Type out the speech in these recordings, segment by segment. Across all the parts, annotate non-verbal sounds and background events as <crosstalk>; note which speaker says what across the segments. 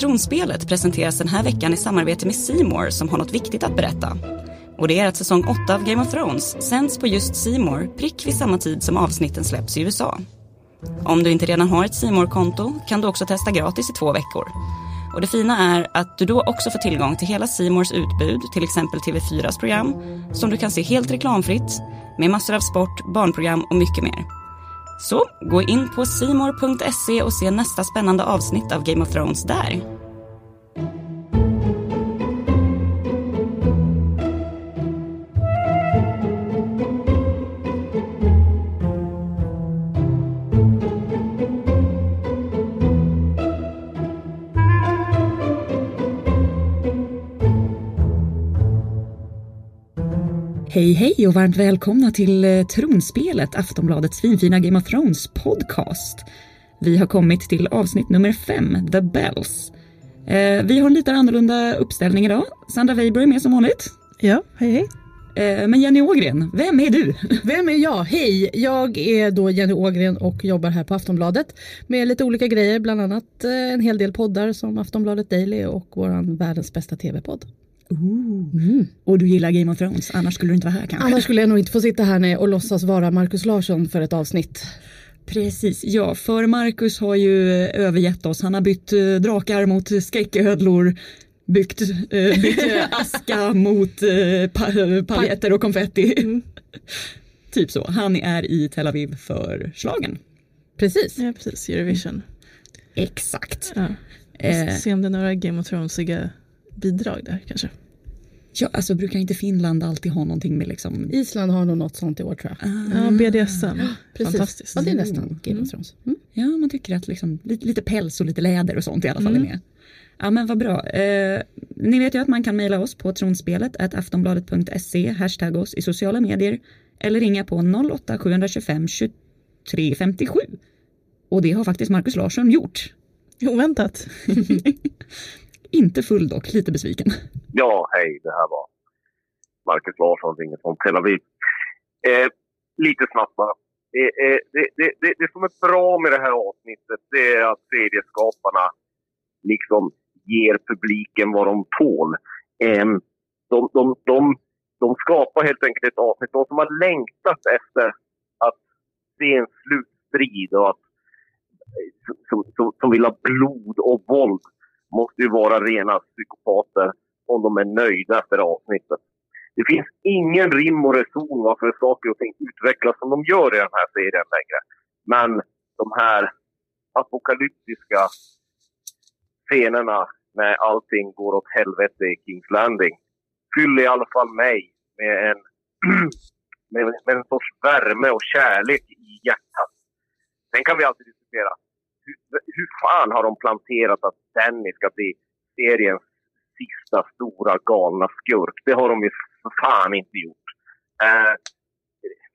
Speaker 1: Tronspelet presenteras den här veckan i samarbete med Simor som har något viktigt att berätta. Och det är att säsong 8 av Game of Thrones sänds på just Simor prick vid samma tid som avsnitten släpps i USA. Om du inte redan har ett simor konto kan du också testa gratis i två veckor. Och det fina är att du då också får tillgång till hela Simors utbud, till exempel TV4s program, som du kan se helt reklamfritt, med massor av sport, barnprogram och mycket mer. Så gå in på simor.se och se nästa spännande avsnitt av Game of Thrones där.
Speaker 2: Hej hej och varmt välkomna till eh, Tronspelet, Aftonbladets finfina Game of Thrones podcast. Vi har kommit till avsnitt nummer fem, The Bells. Eh, vi har en lite annorlunda uppställning idag. Sandra Weiber är med som vanligt.
Speaker 3: Ja, hej hej.
Speaker 2: Eh, men Jenny Ågren, vem är du?
Speaker 3: Vem är jag? Hej, jag är då Jenny Ågren och jobbar här på Aftonbladet med lite olika grejer, bland annat en hel del poddar som Aftonbladet Daily och våran världens bästa tv-podd.
Speaker 2: Mm. Och du gillar Game of Thrones, annars skulle du inte vara här kanske?
Speaker 3: Annars skulle jag nog inte få sitta här och låtsas vara Markus Larsson för ett avsnitt.
Speaker 2: Precis, ja, för Marcus har ju eh, övergett oss. Han har bytt eh, drakar mot skräcködlor, byggt, eh, bytt <laughs> aska mot eh, pa paljetter och konfetti. Mm. <laughs> typ så. Han är i Tel Aviv för slagen.
Speaker 3: Precis.
Speaker 4: Ja, precis. Eurovision.
Speaker 2: Exakt.
Speaker 4: Ja. Eh. Se om det är några Game of Thronesiga bidrag där kanske.
Speaker 2: Ja, alltså brukar inte Finland alltid ha någonting med liksom...
Speaker 3: Island har nog något sånt i år tror jag.
Speaker 4: Ah. Ja, BDSM. Ja, Fantastiskt.
Speaker 3: Ja, det är nästan Game of Thrones.
Speaker 2: Mm. Ja, man tycker att liksom, lite, lite, päls och lite läder och sånt i alla fall mm. är med. Ja, men vad bra. Eh, ni vet ju att man kan mejla oss på tronspelet aftonbladet.se, hashtag oss i sociala medier eller ringa på 08 725 23 57. Och det har faktiskt Markus Larsson gjort.
Speaker 4: Oväntat. <laughs> <laughs>
Speaker 2: Inte full dock, lite besviken.
Speaker 5: Ja, hej, det här var Marcus Larsson ringer från Tel Aviv. Eh, lite snabbt bara. Eh, eh, det, det, det, det, som är bra med det här avsnittet det är att serieskaparna liksom ger publiken vad de tål. Ehm, de, de, de, de skapar helt enkelt ett avsnitt. De som har längtat efter att se en slutstrid och att, som, som, som vill ha blod och våld måste ju vara rena psykopater om de är nöjda efter avsnittet. Det finns ingen rim och reson varför saker och ting utvecklas som de gör i den här serien längre. Men de här apokalyptiska scenerna när allting går åt helvete i Kings Landing fyller i alla fall mig med en, <clears throat> med, med en sorts värme och kärlek i hjärtat. Sen kan vi alltid diskutera hur, hur fan har de planterat att Danny ska bli seriens sista stora galna skurk? Det har de ju för fan inte gjort. Eh,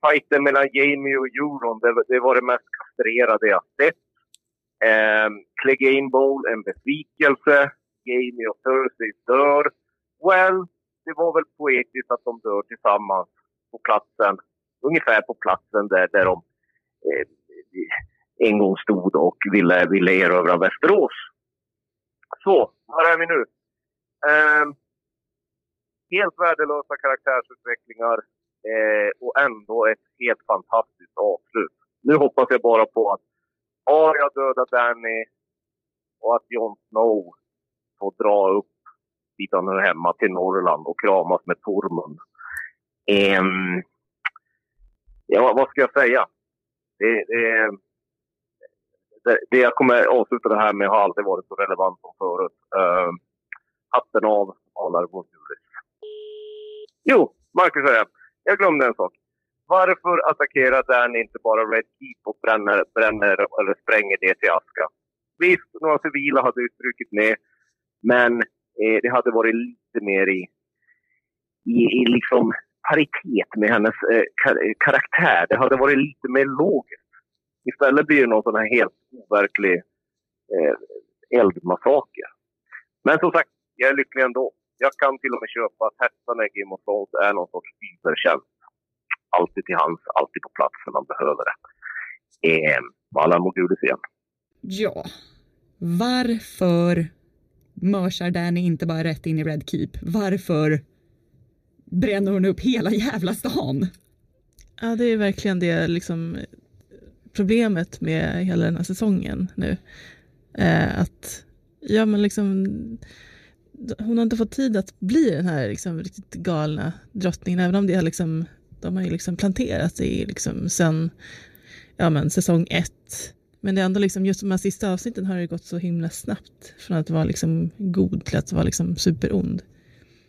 Speaker 5: fighten mellan Jamie och Euron, det, det, var det mest kastrerade jag sett. Eh, Clegane Bowl, en besvikelse. Jamie och Thursday dör. Well, det var väl poetiskt att de dör tillsammans på platsen. Ungefär på platsen där, där de eh, en gång stod och ville, ville erövra Västerås. Så, var är vi nu? Eh, helt värdelösa karaktärsutvecklingar eh, och ändå ett helt fantastiskt avslut. Nu hoppas jag bara på att Arya dödar Danny och att Jon Snow får dra upp dit han hör hemma till Norrland och kramas med Tormund. Eh, ja, vad ska jag säga? Det, det, det, det jag kommer avsluta det här med har alltid varit så relevant som förut. Uh, hatten av, Alar Bonjuris. Jo, Marcus säger jag glömde en sak. Varför attackerar Dan inte bara Red Keep och bränner, bränner eller spränger det till aska? Visst, några civila hade ju strukit med, men eh, det hade varit lite mer i, i, i liksom paritet med hennes eh, karaktär. Det hade varit lite mer logiskt. Istället blir det någon sån här helt overklig eh, eldmassaker. Men som sagt, jag är lycklig ändå. Jag kan till och med köpa att hästarna i Game of Thrones är någon sorts übertjänst. Alltid till hands, alltid på plats när man behöver det. Eh, Valar Morgulis igen.
Speaker 2: Ja, varför mörsar Danny inte bara rätt in i Red Keep? Varför bränner hon upp hela jävla stan?
Speaker 4: Ja, det är verkligen det liksom problemet med hela den här säsongen nu. Eh, att, ja men liksom, hon har inte fått tid att bli den här liksom riktigt galna drottningen, även om det har liksom, de har ju liksom planterat sig liksom sen, ja men säsong ett. Men det är ändå liksom, just de här sista avsnitten har det gått så himla snabbt från att vara liksom god till att vara liksom superond.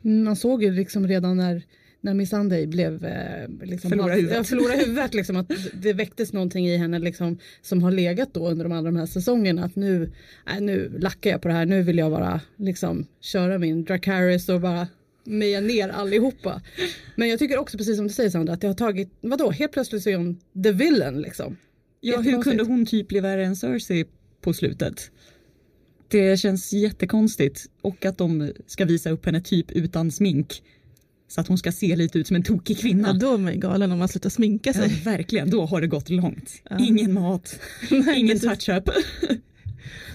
Speaker 3: Mm, man såg ju liksom redan när, när Miss Sunday blev eh, liksom,
Speaker 2: Förlora huvudet.
Speaker 3: Ja, förlora huvudet liksom, att det väcktes någonting i henne liksom, som har legat då under de andra de här säsongerna. Att nu, nej, nu lackar jag på det här, nu vill jag bara liksom, köra min Dracarys och bara meja ner allihopa. Men jag tycker också precis som du säger Sandra att det har tagit, vadå, helt plötsligt så är hon the villain liksom.
Speaker 2: Ja, hur kunde hon typ bli värre än Cersei på slutet? Det känns jättekonstigt. Och att de ska visa upp henne typ utan smink. Så att hon ska se lite ut som en tokig
Speaker 4: Ja,
Speaker 2: kvinna.
Speaker 4: då är man ju galen om man slutar sminka
Speaker 2: Ja,
Speaker 4: sig.
Speaker 2: verkligen, då har det gått långt.
Speaker 4: Ja.
Speaker 2: Ingen mat, <laughs> ingen touch-up. <laughs>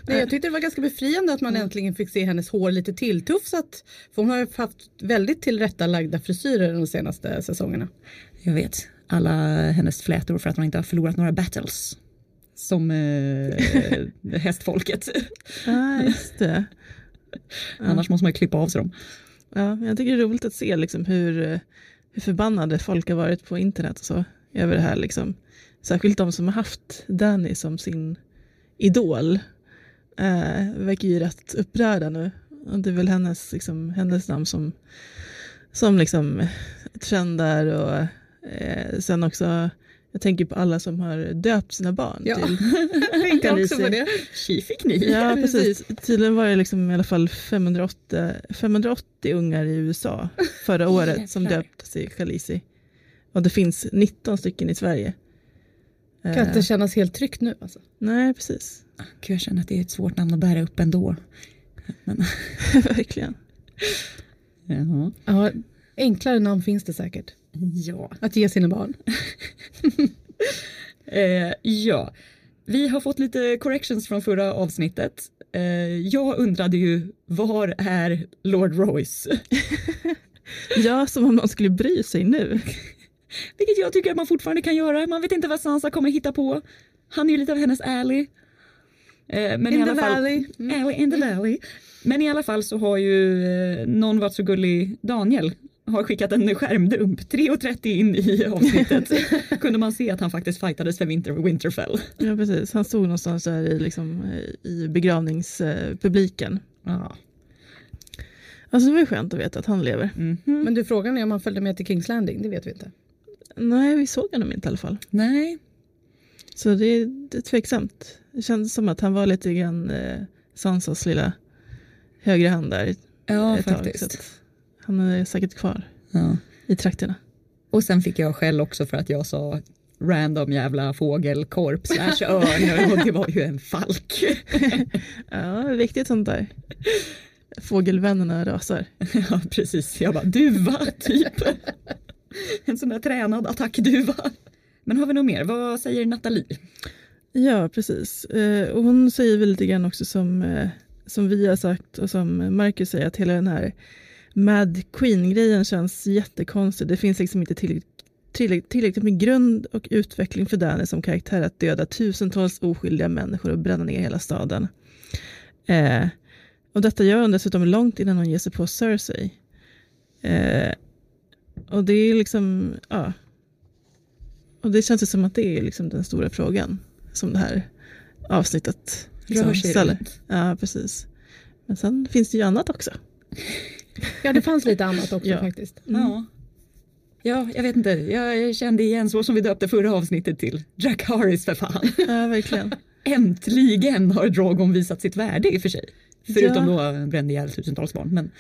Speaker 3: Nej, jag tyckte det var ganska befriande att man äntligen fick se hennes hår lite tilltufsat. För hon har ju haft väldigt tillrättalagda frisyrer de senaste säsongerna.
Speaker 2: Jag vet, alla hennes flätor för att hon inte har förlorat några battles. Som eh, <laughs> hästfolket.
Speaker 4: Ja, just det.
Speaker 2: Annars måste man ju klippa av sig dem.
Speaker 4: Ja, jag tycker det är roligt att se liksom hur, eh, hur förbannade folk har varit på internet och så över det här. Liksom. Särskilt de som har haft Danny som sin idol. Eh, verkar ju rätt upprörda nu. Och det är väl hennes, liksom, hennes namn som, som liksom trendar och eh, sen också jag tänker på alla som har döpt sina barn
Speaker 3: Ja.
Speaker 4: till <laughs>
Speaker 3: Jag tänkte också på
Speaker 4: Khaleesi.
Speaker 3: det.
Speaker 2: Tji fick ni.
Speaker 4: Ja, <laughs> precis. Tydligen var det liksom i alla fall 580, 580 ungar i USA förra <laughs> året som döptes till Khaleesi. Och det finns 19 stycken i Sverige.
Speaker 3: Kan
Speaker 4: Eh,
Speaker 3: inte kännas helt tryggt nu alltså.
Speaker 4: nej, precis.
Speaker 2: Gud, jag känner att det är ett svårt namn att bära upp ändå. Men,
Speaker 4: Verkligen.
Speaker 2: jaha.
Speaker 3: Ja, enklare namn finns det säkert. <laughs>
Speaker 2: Ja.
Speaker 3: Att ge sina barn. <laughs>
Speaker 2: Eh, ja, vi har fått lite corrections från förra avsnittet. Eh, jag undrade ju, var är Lord Royce? <laughs>
Speaker 4: Ja, som om någon skulle bry sig nu.
Speaker 2: Vilket jag tycker att man fortfarande kan göra. Man vet inte vad Sansa kommer hitta på. Han är ju lite av hennes alley. Eh, men i
Speaker 3: In
Speaker 2: alla
Speaker 3: the
Speaker 2: fall,
Speaker 3: valley. Mm.
Speaker 2: Alley in the valley. Men i alla fall så har ju eh, någon varit så gullig, Daniel, har skickat en skärmdump. 3.30 in i avsnittet <laughs> kunde man se att han faktiskt fightades för Winter, Winterfell.
Speaker 4: Ja, precis. Han stod någonstans där i, liksom, i begravningspubliken.
Speaker 2: Ja.
Speaker 4: Alltså det var ju skönt att veta att han lever.
Speaker 2: Mhm.
Speaker 3: Men du, frågan är om han följde med till Kings Landing, det vet vi inte.
Speaker 4: Nej, vi såg honom inte i alla fall.
Speaker 2: Nej,
Speaker 4: Så det är, det är tveksamt. Det kändes som att han var lite grann eh, Sansas lilla högra hand där
Speaker 2: ja
Speaker 4: ett tag. Han är säkert kvar
Speaker 2: Ja.
Speaker 4: i trakterna.
Speaker 2: Och sen fick jag skäll också för att jag sa random jävla fågelkorp slash örn och det var ju en falk. <laughs>
Speaker 4: Ja, viktigt sånt där. Fågelvännerna rasar.
Speaker 2: Ja precis, jag bara duva typ. En sån där tränad attackduva. Men har vi något mer? Vad säger Nathalie?
Speaker 4: Ja, precis. Eh, och hon säger väl lite grann också som, eh, som vi har sagt och som Marcus säger att hela den här Mad Queen-grejen känns jättekonstig. Det finns liksom inte tillräckligt tillräckligt tillräckligt med grund och utveckling för Danny som karaktär att döda tusentals oskyldiga människor och bränna ner hela staden. Eh, och detta gör hon dessutom långt innan hon ger sig på Cersei. Eh, och det är liksom, ja. Och det känns ju som att det är liksom den stora frågan som det här avsnittet liksom ställer. Ja, precis. Men sen finns det ju annat också. <laughs>
Speaker 3: Ja, det fanns lite annat också
Speaker 4: Ja.
Speaker 3: faktiskt.
Speaker 2: Ja. Ja, jag vet inte. Jag kände igen så som vi döpte förra avsnittet till. Jack Harris för fan. <laughs>
Speaker 4: Ja, verkligen.
Speaker 2: Äntligen har Drogon visat sitt värde i och för sig. Förutom
Speaker 4: Ja.
Speaker 2: då brände ihjäl tusentals barn. Men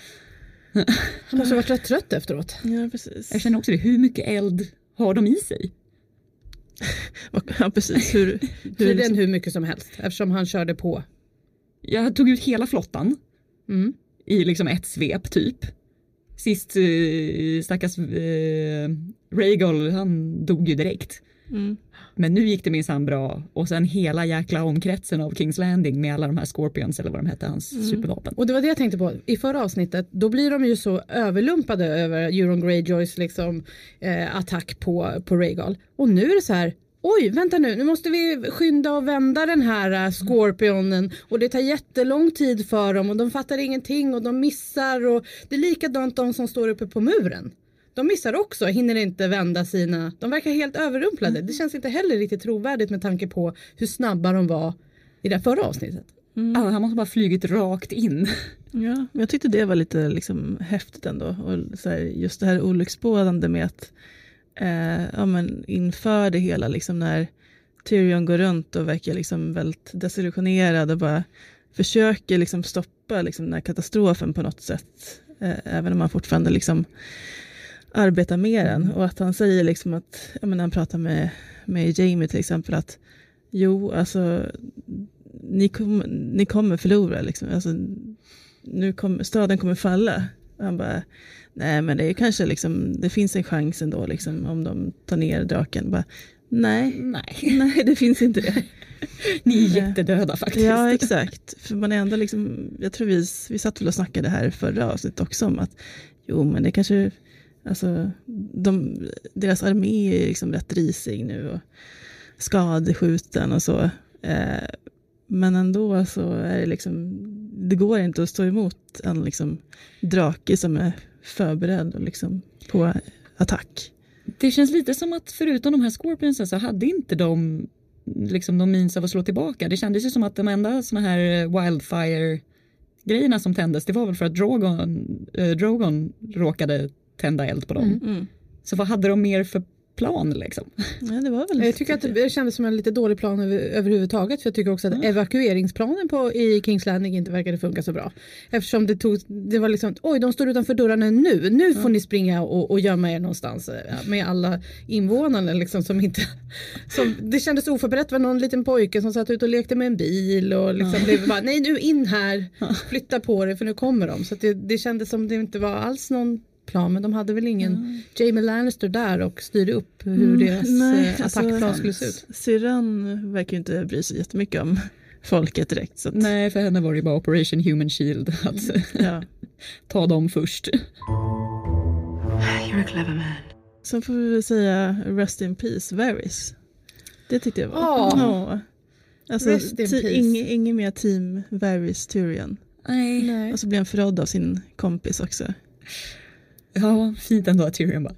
Speaker 2: <laughs>
Speaker 3: Han måste ha varit rätt trött efteråt.
Speaker 4: Ja, precis.
Speaker 2: jag känner också det. Hur mycket eld har de i sig?
Speaker 4: Ja, precis. Hur, hur, liksom,
Speaker 3: hur mycket som helst eftersom han körde på.
Speaker 2: Jag tog ut hela flottan
Speaker 3: Mm.
Speaker 2: I liksom ett svep typ. Sist eh, stackars eh, Rhaegal, han dog ju direkt.
Speaker 4: Mm.
Speaker 2: Men nu gick det minsann bra och sen hela jäkla omkretsen av Kings Landing med alla de här Scorpions eller vad de hette, hans
Speaker 3: Mm.
Speaker 2: supervapen.
Speaker 3: Och det var det jag tänkte på i förra avsnittet. Då blir de ju så överlumpade över Euron Greyjoys liksom, eh, attack på, på Rhaegal. Och nu är det så här. Oj, vänta nu, nu måste vi skynda och vända den här uh, skorpionen och det tar jättelång tid för dem och de fattar ingenting och de missar och det är likadant de som står uppe på muren. De missar också, hinner inte vända sina, de verkar helt överrumplade. Det känns inte heller riktigt trovärdigt med tanke på hur snabba de var i det förra avsnittet.
Speaker 2: Ja, han måste bara flugit rakt in.
Speaker 4: Ja, men jag tyckte det var lite liksom häftigt ändå. Och så här, just det här olycksbådande med att eh, ja, men inför det hela, liksom när Tyrion går runt och verkar liksom väldigt desillusionerad och bara försöker liksom stoppa liksom den här katastrofen på något sätt. Eh, även om han fortfarande liksom arbetar med den. Och att han säger liksom att, ja, men när han pratar med, med Jamie till exempel, att jo, alltså ni, kom, ni kommer förlora. Liksom. Alltså, nu kom, staden kommer falla. Han bara, nej men det är kanske liksom, det finns en chans ändå liksom, om de tar ner draken. Bara, nej,
Speaker 2: Nej, <laughs>
Speaker 4: nej det finns inte det. <laughs>
Speaker 2: ni är jättedöda faktiskt.
Speaker 4: Ja exakt, för man är ändå liksom, jag tror vi, vi satt väl och snackade här förra avsnittet också om att jo men det kanske, alltså de, deras armé är liksom rätt risig nu och skadeskjuten och så. Eh, men ändå så är det liksom, det går inte att stå emot en liksom drake som är förberedd och liksom på attack.
Speaker 2: Det känns lite som att förutom de här Scorpionsen så hade inte de liksom de means av att slå tillbaka. Det kändes ju som att de enda såna här eh, wildfire grejerna som tändes det var väl för att Drogon, äh, Drogon råkade tända eld på dem.
Speaker 4: Mm.
Speaker 2: Så vad hade de mer för plan liksom?
Speaker 4: Ja, det var väl
Speaker 3: Jag tycker att det kändes som en lite dålig plan över, överhuvudtaget. För jag tycker också att evakueringsplanen på, i Kings Landing inte verkade funka så bra. Eftersom det tog, det var liksom, oj de står utanför dörrarna nu, nu får ni springa och, och gömma er någonstans. eh, Med alla invånarna liksom som inte, <laughs> som, det kändes oförberett. Det var någon liten pojke som satt ute och lekte med en bil och liksom blev bara, nej nu in här, flytta på det för nu kommer de. Så att det, det kändes som det inte var alls någon plan men de hade väl ingen Jamie Lannister där och styrde upp hur deras eh, attackplan skulle se ut.
Speaker 4: Syrran verkar ju inte bry sig jättemycket om folket direkt. Så att,
Speaker 2: Nej, för henne var det ju bara Operation Human Shield att
Speaker 4: ja. <laughs>
Speaker 2: ta dem först.
Speaker 6: You're a clever man.
Speaker 4: Sen får vi väl säga Rest in Peace, Varys. Det tyckte jag var.
Speaker 3: Ja.
Speaker 4: Ja. Alltså,
Speaker 3: Rest in
Speaker 4: ti-
Speaker 3: peace.
Speaker 4: Inget inget mer team Varys Tyrion.
Speaker 2: Nej.
Speaker 3: Nej.
Speaker 4: Och så blir han förrådd av sin kompis också.
Speaker 2: Ja, fint ändå att Tyrion bara,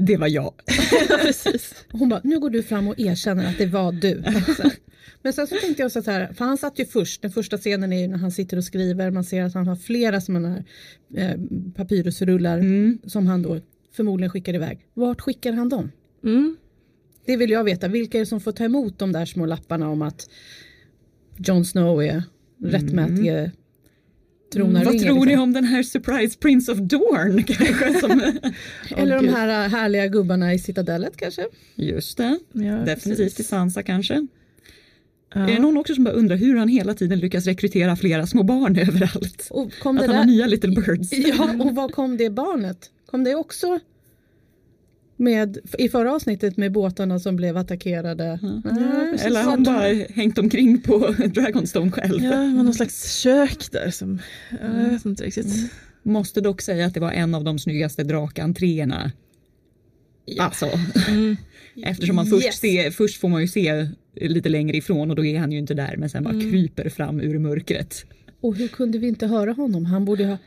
Speaker 2: det var jag. <laughs>
Speaker 4: Precis.
Speaker 3: Hon bara, nu går du fram och erkänner att det var du. <laughs> Men sen så tänkte jag så här, för han satt ju först, den första scenen är ju när han sitter och skriver, man ser att han har flera sådana här eh, papyrusrullar
Speaker 2: Mm.
Speaker 3: som han då förmodligen skickar iväg. Vart skickar han dem?
Speaker 4: Mm.
Speaker 3: Det vill jag veta, vilka är det som får ta emot de där små lapparna om att Jon Snow är rättmätige tronarvinge.
Speaker 2: Vad tror ni
Speaker 3: liksom.
Speaker 2: om den här surprise Prince of Dorn <laughs> kanske? Som... <laughs>
Speaker 3: Eller de här härliga gubbarna i citadellet kanske?
Speaker 2: Just det,
Speaker 4: Ja,
Speaker 2: definitivt
Speaker 4: precis.
Speaker 2: till Sansa kanske.
Speaker 4: Ja.
Speaker 2: Är det någon också som bara undrar hur han hela tiden lyckas rekrytera flera små barn <laughs> överallt?
Speaker 3: Och kom
Speaker 2: Att han har
Speaker 3: där...
Speaker 2: nya little birds.
Speaker 3: Ja, och vad kom det barnet? Kom det också med, i förra avsnittet med båtarna som blev attackerade? Nej, precis.
Speaker 2: Eller har han bara hängt omkring på <laughs> Dragonstone själv?
Speaker 4: Ja, det var någon slags kök där som, ja, jag vet inte riktigt.
Speaker 2: Måste dock säga att det var en av de snyggaste drakentréerna. Alltså,
Speaker 4: Mm. <laughs>
Speaker 2: eftersom man först,
Speaker 3: Yes.
Speaker 2: ser, först får man ju se lite längre ifrån och då är han ju inte där men sen bara kryper fram ur mörkret.
Speaker 3: Och hur kunde vi inte höra honom? Han borde ha...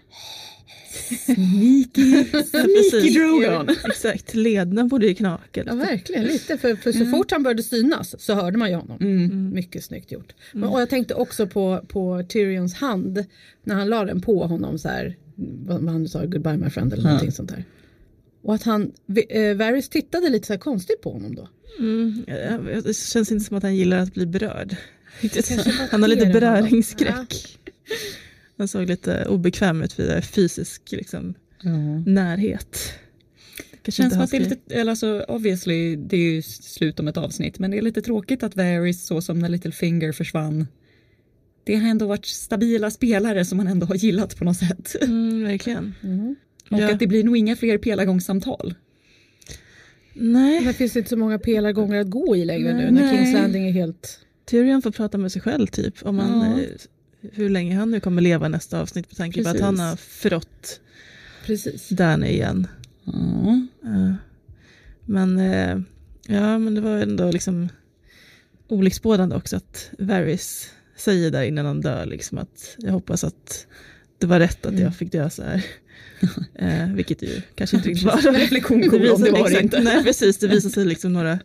Speaker 3: <laughs>
Speaker 2: Sneaky,
Speaker 4: Ja,
Speaker 2: sneaky. Drogon.
Speaker 4: Exakt, ledna borde ju knaka
Speaker 3: Ja,
Speaker 4: lite.
Speaker 3: verkligen lite. För, för så fort han började synas så hörde man ju honom.
Speaker 2: Mm.
Speaker 3: Mycket snyggt gjort. Men, och jag tänkte också på, på Tyrions hand när han la den på honom så här. Vad, vad han sa, goodbye my friend eller någonting sånt där. Och att han, eh, Varys tittade lite så här konstigt på honom då.
Speaker 4: Mm. ja, Det känns inte som att han gillar att bli berörd. Han har lite
Speaker 3: det det
Speaker 4: Han såg lite obekväm ut vid fysisk liksom, närhet.
Speaker 2: Det
Speaker 4: Kanske
Speaker 2: känns
Speaker 4: inte
Speaker 2: som att det är lite, eller alltså obviously det är ju slut om ett avsnitt men det är lite tråkigt att Varys så som när Littlefinger försvann. Det har ändå varit stabila spelare som man ändå har gillat på något sätt.
Speaker 4: Mm, verkligen.
Speaker 3: Mm.
Speaker 2: Och
Speaker 4: Ja.
Speaker 2: att det blir nog inga fler pelargångssamtal.
Speaker 4: Nej,
Speaker 3: Det finns inte så många pelargångar att gå i längre nu när
Speaker 4: nej.
Speaker 3: Kings Landing är helt...
Speaker 4: Tyrion får prata med sig själv typ. Om han,
Speaker 2: Ja.
Speaker 4: Hur länge han nu kommer leva nästa avsnitt med tanke på att han har förrått
Speaker 3: Precis.
Speaker 4: Danny igen.
Speaker 2: Ja.
Speaker 4: Eh, Men, eh, ja, men det var ändå liksom olycksbådande också att Varys säger där innan han dör liksom att jag hoppas att det var rätt att jag fick dö så här. <laughs> Eh, vilket ju kanske inte riktigt <laughs> var.
Speaker 2: Reflektion
Speaker 4: Det
Speaker 2: cool om det
Speaker 4: visar-
Speaker 2: var det
Speaker 4: exakt,
Speaker 2: inte.
Speaker 4: Nej, precis. Det visade sig liksom några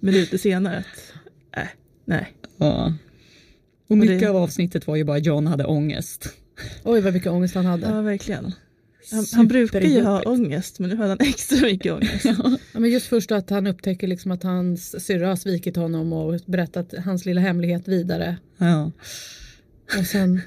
Speaker 4: minuter senare att äh, nej.
Speaker 2: Ja. Och mycket
Speaker 4: det-
Speaker 2: av avsnittet var ju bara John hade ångest.
Speaker 3: Oj vad mycket ångest han hade.
Speaker 4: Ja, verkligen. Han, han brukar ju ha ångest, men nu hade han <laughs> extra mycket ångest.
Speaker 3: Ja, men just först att han upptäcker liksom att hans syrra har svikit honom och berättat hans lilla hemlighet vidare.
Speaker 2: Ja.
Speaker 3: Och sen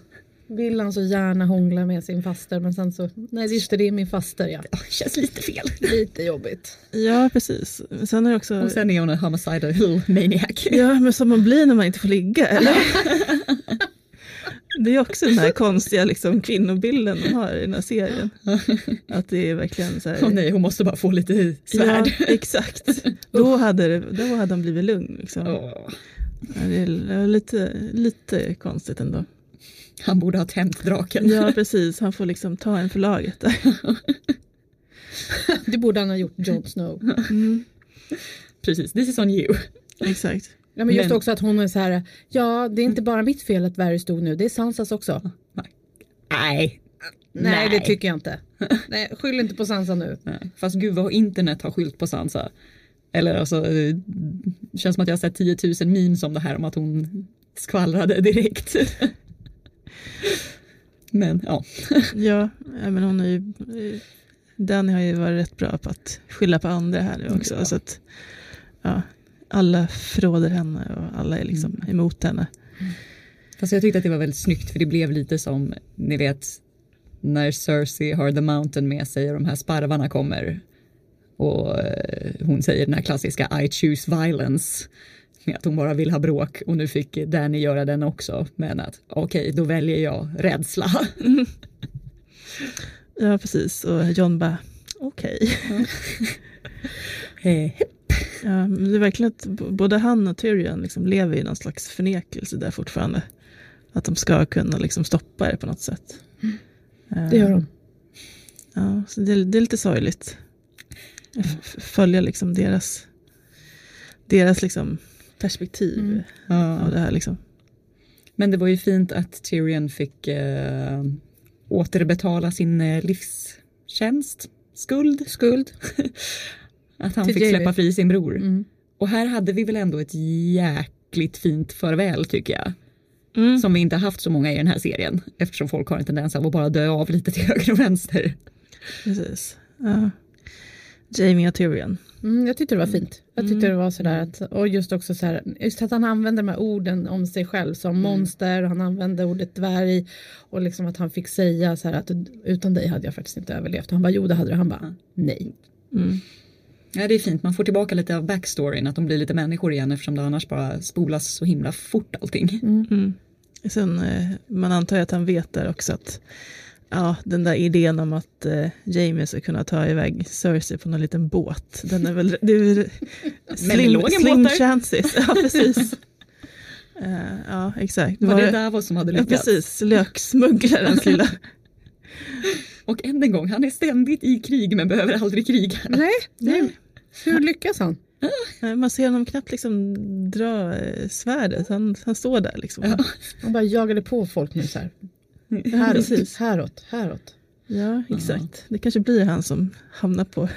Speaker 3: vill han så gärna hångla med sin faster men sen så, nej just det, det är min faster ja.
Speaker 2: Ja, Känns lite fel.
Speaker 3: Lite jobbigt.
Speaker 4: Ja, precis. Sen är det också...
Speaker 2: Och sen är hon en homicidal maniac.
Speaker 4: Ja, men som man blir när man inte får ligga, eller? Det är också den här konstiga liksom, kvinnobilden de har i den här serien. Att det är verkligen så här...
Speaker 2: Åh nej, hon måste bara få lite svärd.
Speaker 4: Ja, exakt. Då hade, det, då hade han blivit lugn. Liksom. Ja, det är lite, lite konstigt ändå.
Speaker 2: Han borde ha tänt draken.
Speaker 4: Ja, precis. Han får liksom ta en för laget där. <laughs>
Speaker 3: Det borde han ha gjort Jon Snow.
Speaker 4: Mm,
Speaker 2: Precis, this is on you.
Speaker 4: exakt.
Speaker 3: Ja, men just
Speaker 2: Men-
Speaker 3: också att hon är så här, ja det är inte bara mitt fel att Varys dog nu, det är Sansas också.
Speaker 2: Nej.
Speaker 3: Nej, det tycker jag inte. Nej, skyll inte på Sansa nu.
Speaker 2: Nej. Fast gud vad internet har skylt på Sansa. Eller alltså, det känns som att jag har sett 10 000 memes om det här om att hon skvallrade direkt. <laughs> Men <laughs> ja,
Speaker 4: Ja, men hon är ju... Danny har ju varit rätt bra på att skylla på andra här nu också.
Speaker 2: Ja.
Speaker 4: Så att, ja, alla fråder henne och alla är liksom emot henne.
Speaker 2: fast jag tyckte att det var väldigt snyggt för det blev lite som, ni vet, när Cersei har The Mountain med sig och de här sparvarna kommer. Och eh, hon säger den här klassiska I choose violence. Med att hon bara vill ha bråk och nu fick Danny göra den också. Men att okej, då väljer jag rädsla. <laughs>
Speaker 4: Ja, precis. Och John bara, okej. <laughs>
Speaker 2: Eh,
Speaker 4: Ja, men det är verkligen att både han och Tyrion liksom lever i någon slags förnekelse där fortfarande. Att de ska kunna liksom stoppa det på något sätt. Eh,
Speaker 3: Det gör de.
Speaker 4: Ja, så det, är- det är lite sorgligt. Följa liksom deras, deras liksom perspektiv
Speaker 3: Mm.
Speaker 4: av det här. Liksom.
Speaker 2: Men det var ju fint att Tyrion fick eh, återbetala sin eh, livstjänst, skuld.
Speaker 3: Skuld. <laughs>
Speaker 2: att han
Speaker 3: Till
Speaker 2: fick släppa fri sin bror.
Speaker 3: Mm.
Speaker 2: Och här hade vi väl ändå ett jäkligt fint farväl tycker jag.
Speaker 4: Mm.
Speaker 2: Som vi inte haft så många i den här serien. Eftersom folk har en tendens av att bara dö av lite till höger och vänster.
Speaker 4: Precis. Ja. Jamie och Tyrion.
Speaker 3: Mm, jag tyckte det var fint. Jag tyckte det var sådär att, och just också så här, just att han använde de här orden om sig själv som monster, han använde ordet dvärg och liksom att han fick säga så här att utan dig hade jag faktiskt inte överlevt. Och han bara jo det hade du, han bara nej.
Speaker 4: Mm.
Speaker 2: Ja det är fint, man får tillbaka lite av backstoryn, att de blir lite människor igen eftersom det annars bara spolas så himla fort allting.
Speaker 4: Mm. Sen, eh, man antar ju att han vet där också att ja, den där idén om att eh, Jamie ska kunna ta iväg Cersei på någon liten båt, den är väl, det är <laughs> slim, slim chances. Ja, precis. Eh, ja, exakt.
Speaker 2: Var det Davos som hade
Speaker 4: Ja,
Speaker 2: lyckats?
Speaker 4: precis. Löksmugglarens <laughs> lilla...
Speaker 2: Och än en gång, han är ständigt i krig men behöver aldrig kriga.
Speaker 3: Nej, nej. hur lyckas han?
Speaker 4: Nej, Man ser honom knappt liksom dra eh, svärdet, han, han står där liksom.
Speaker 2: Ja.
Speaker 3: Han bara jagade på folk nu så här.
Speaker 4: Ja,
Speaker 3: Häråt,
Speaker 4: precis.
Speaker 3: häråt, häråt.
Speaker 4: Ja, exakt. Det kanske blir han som hamnar på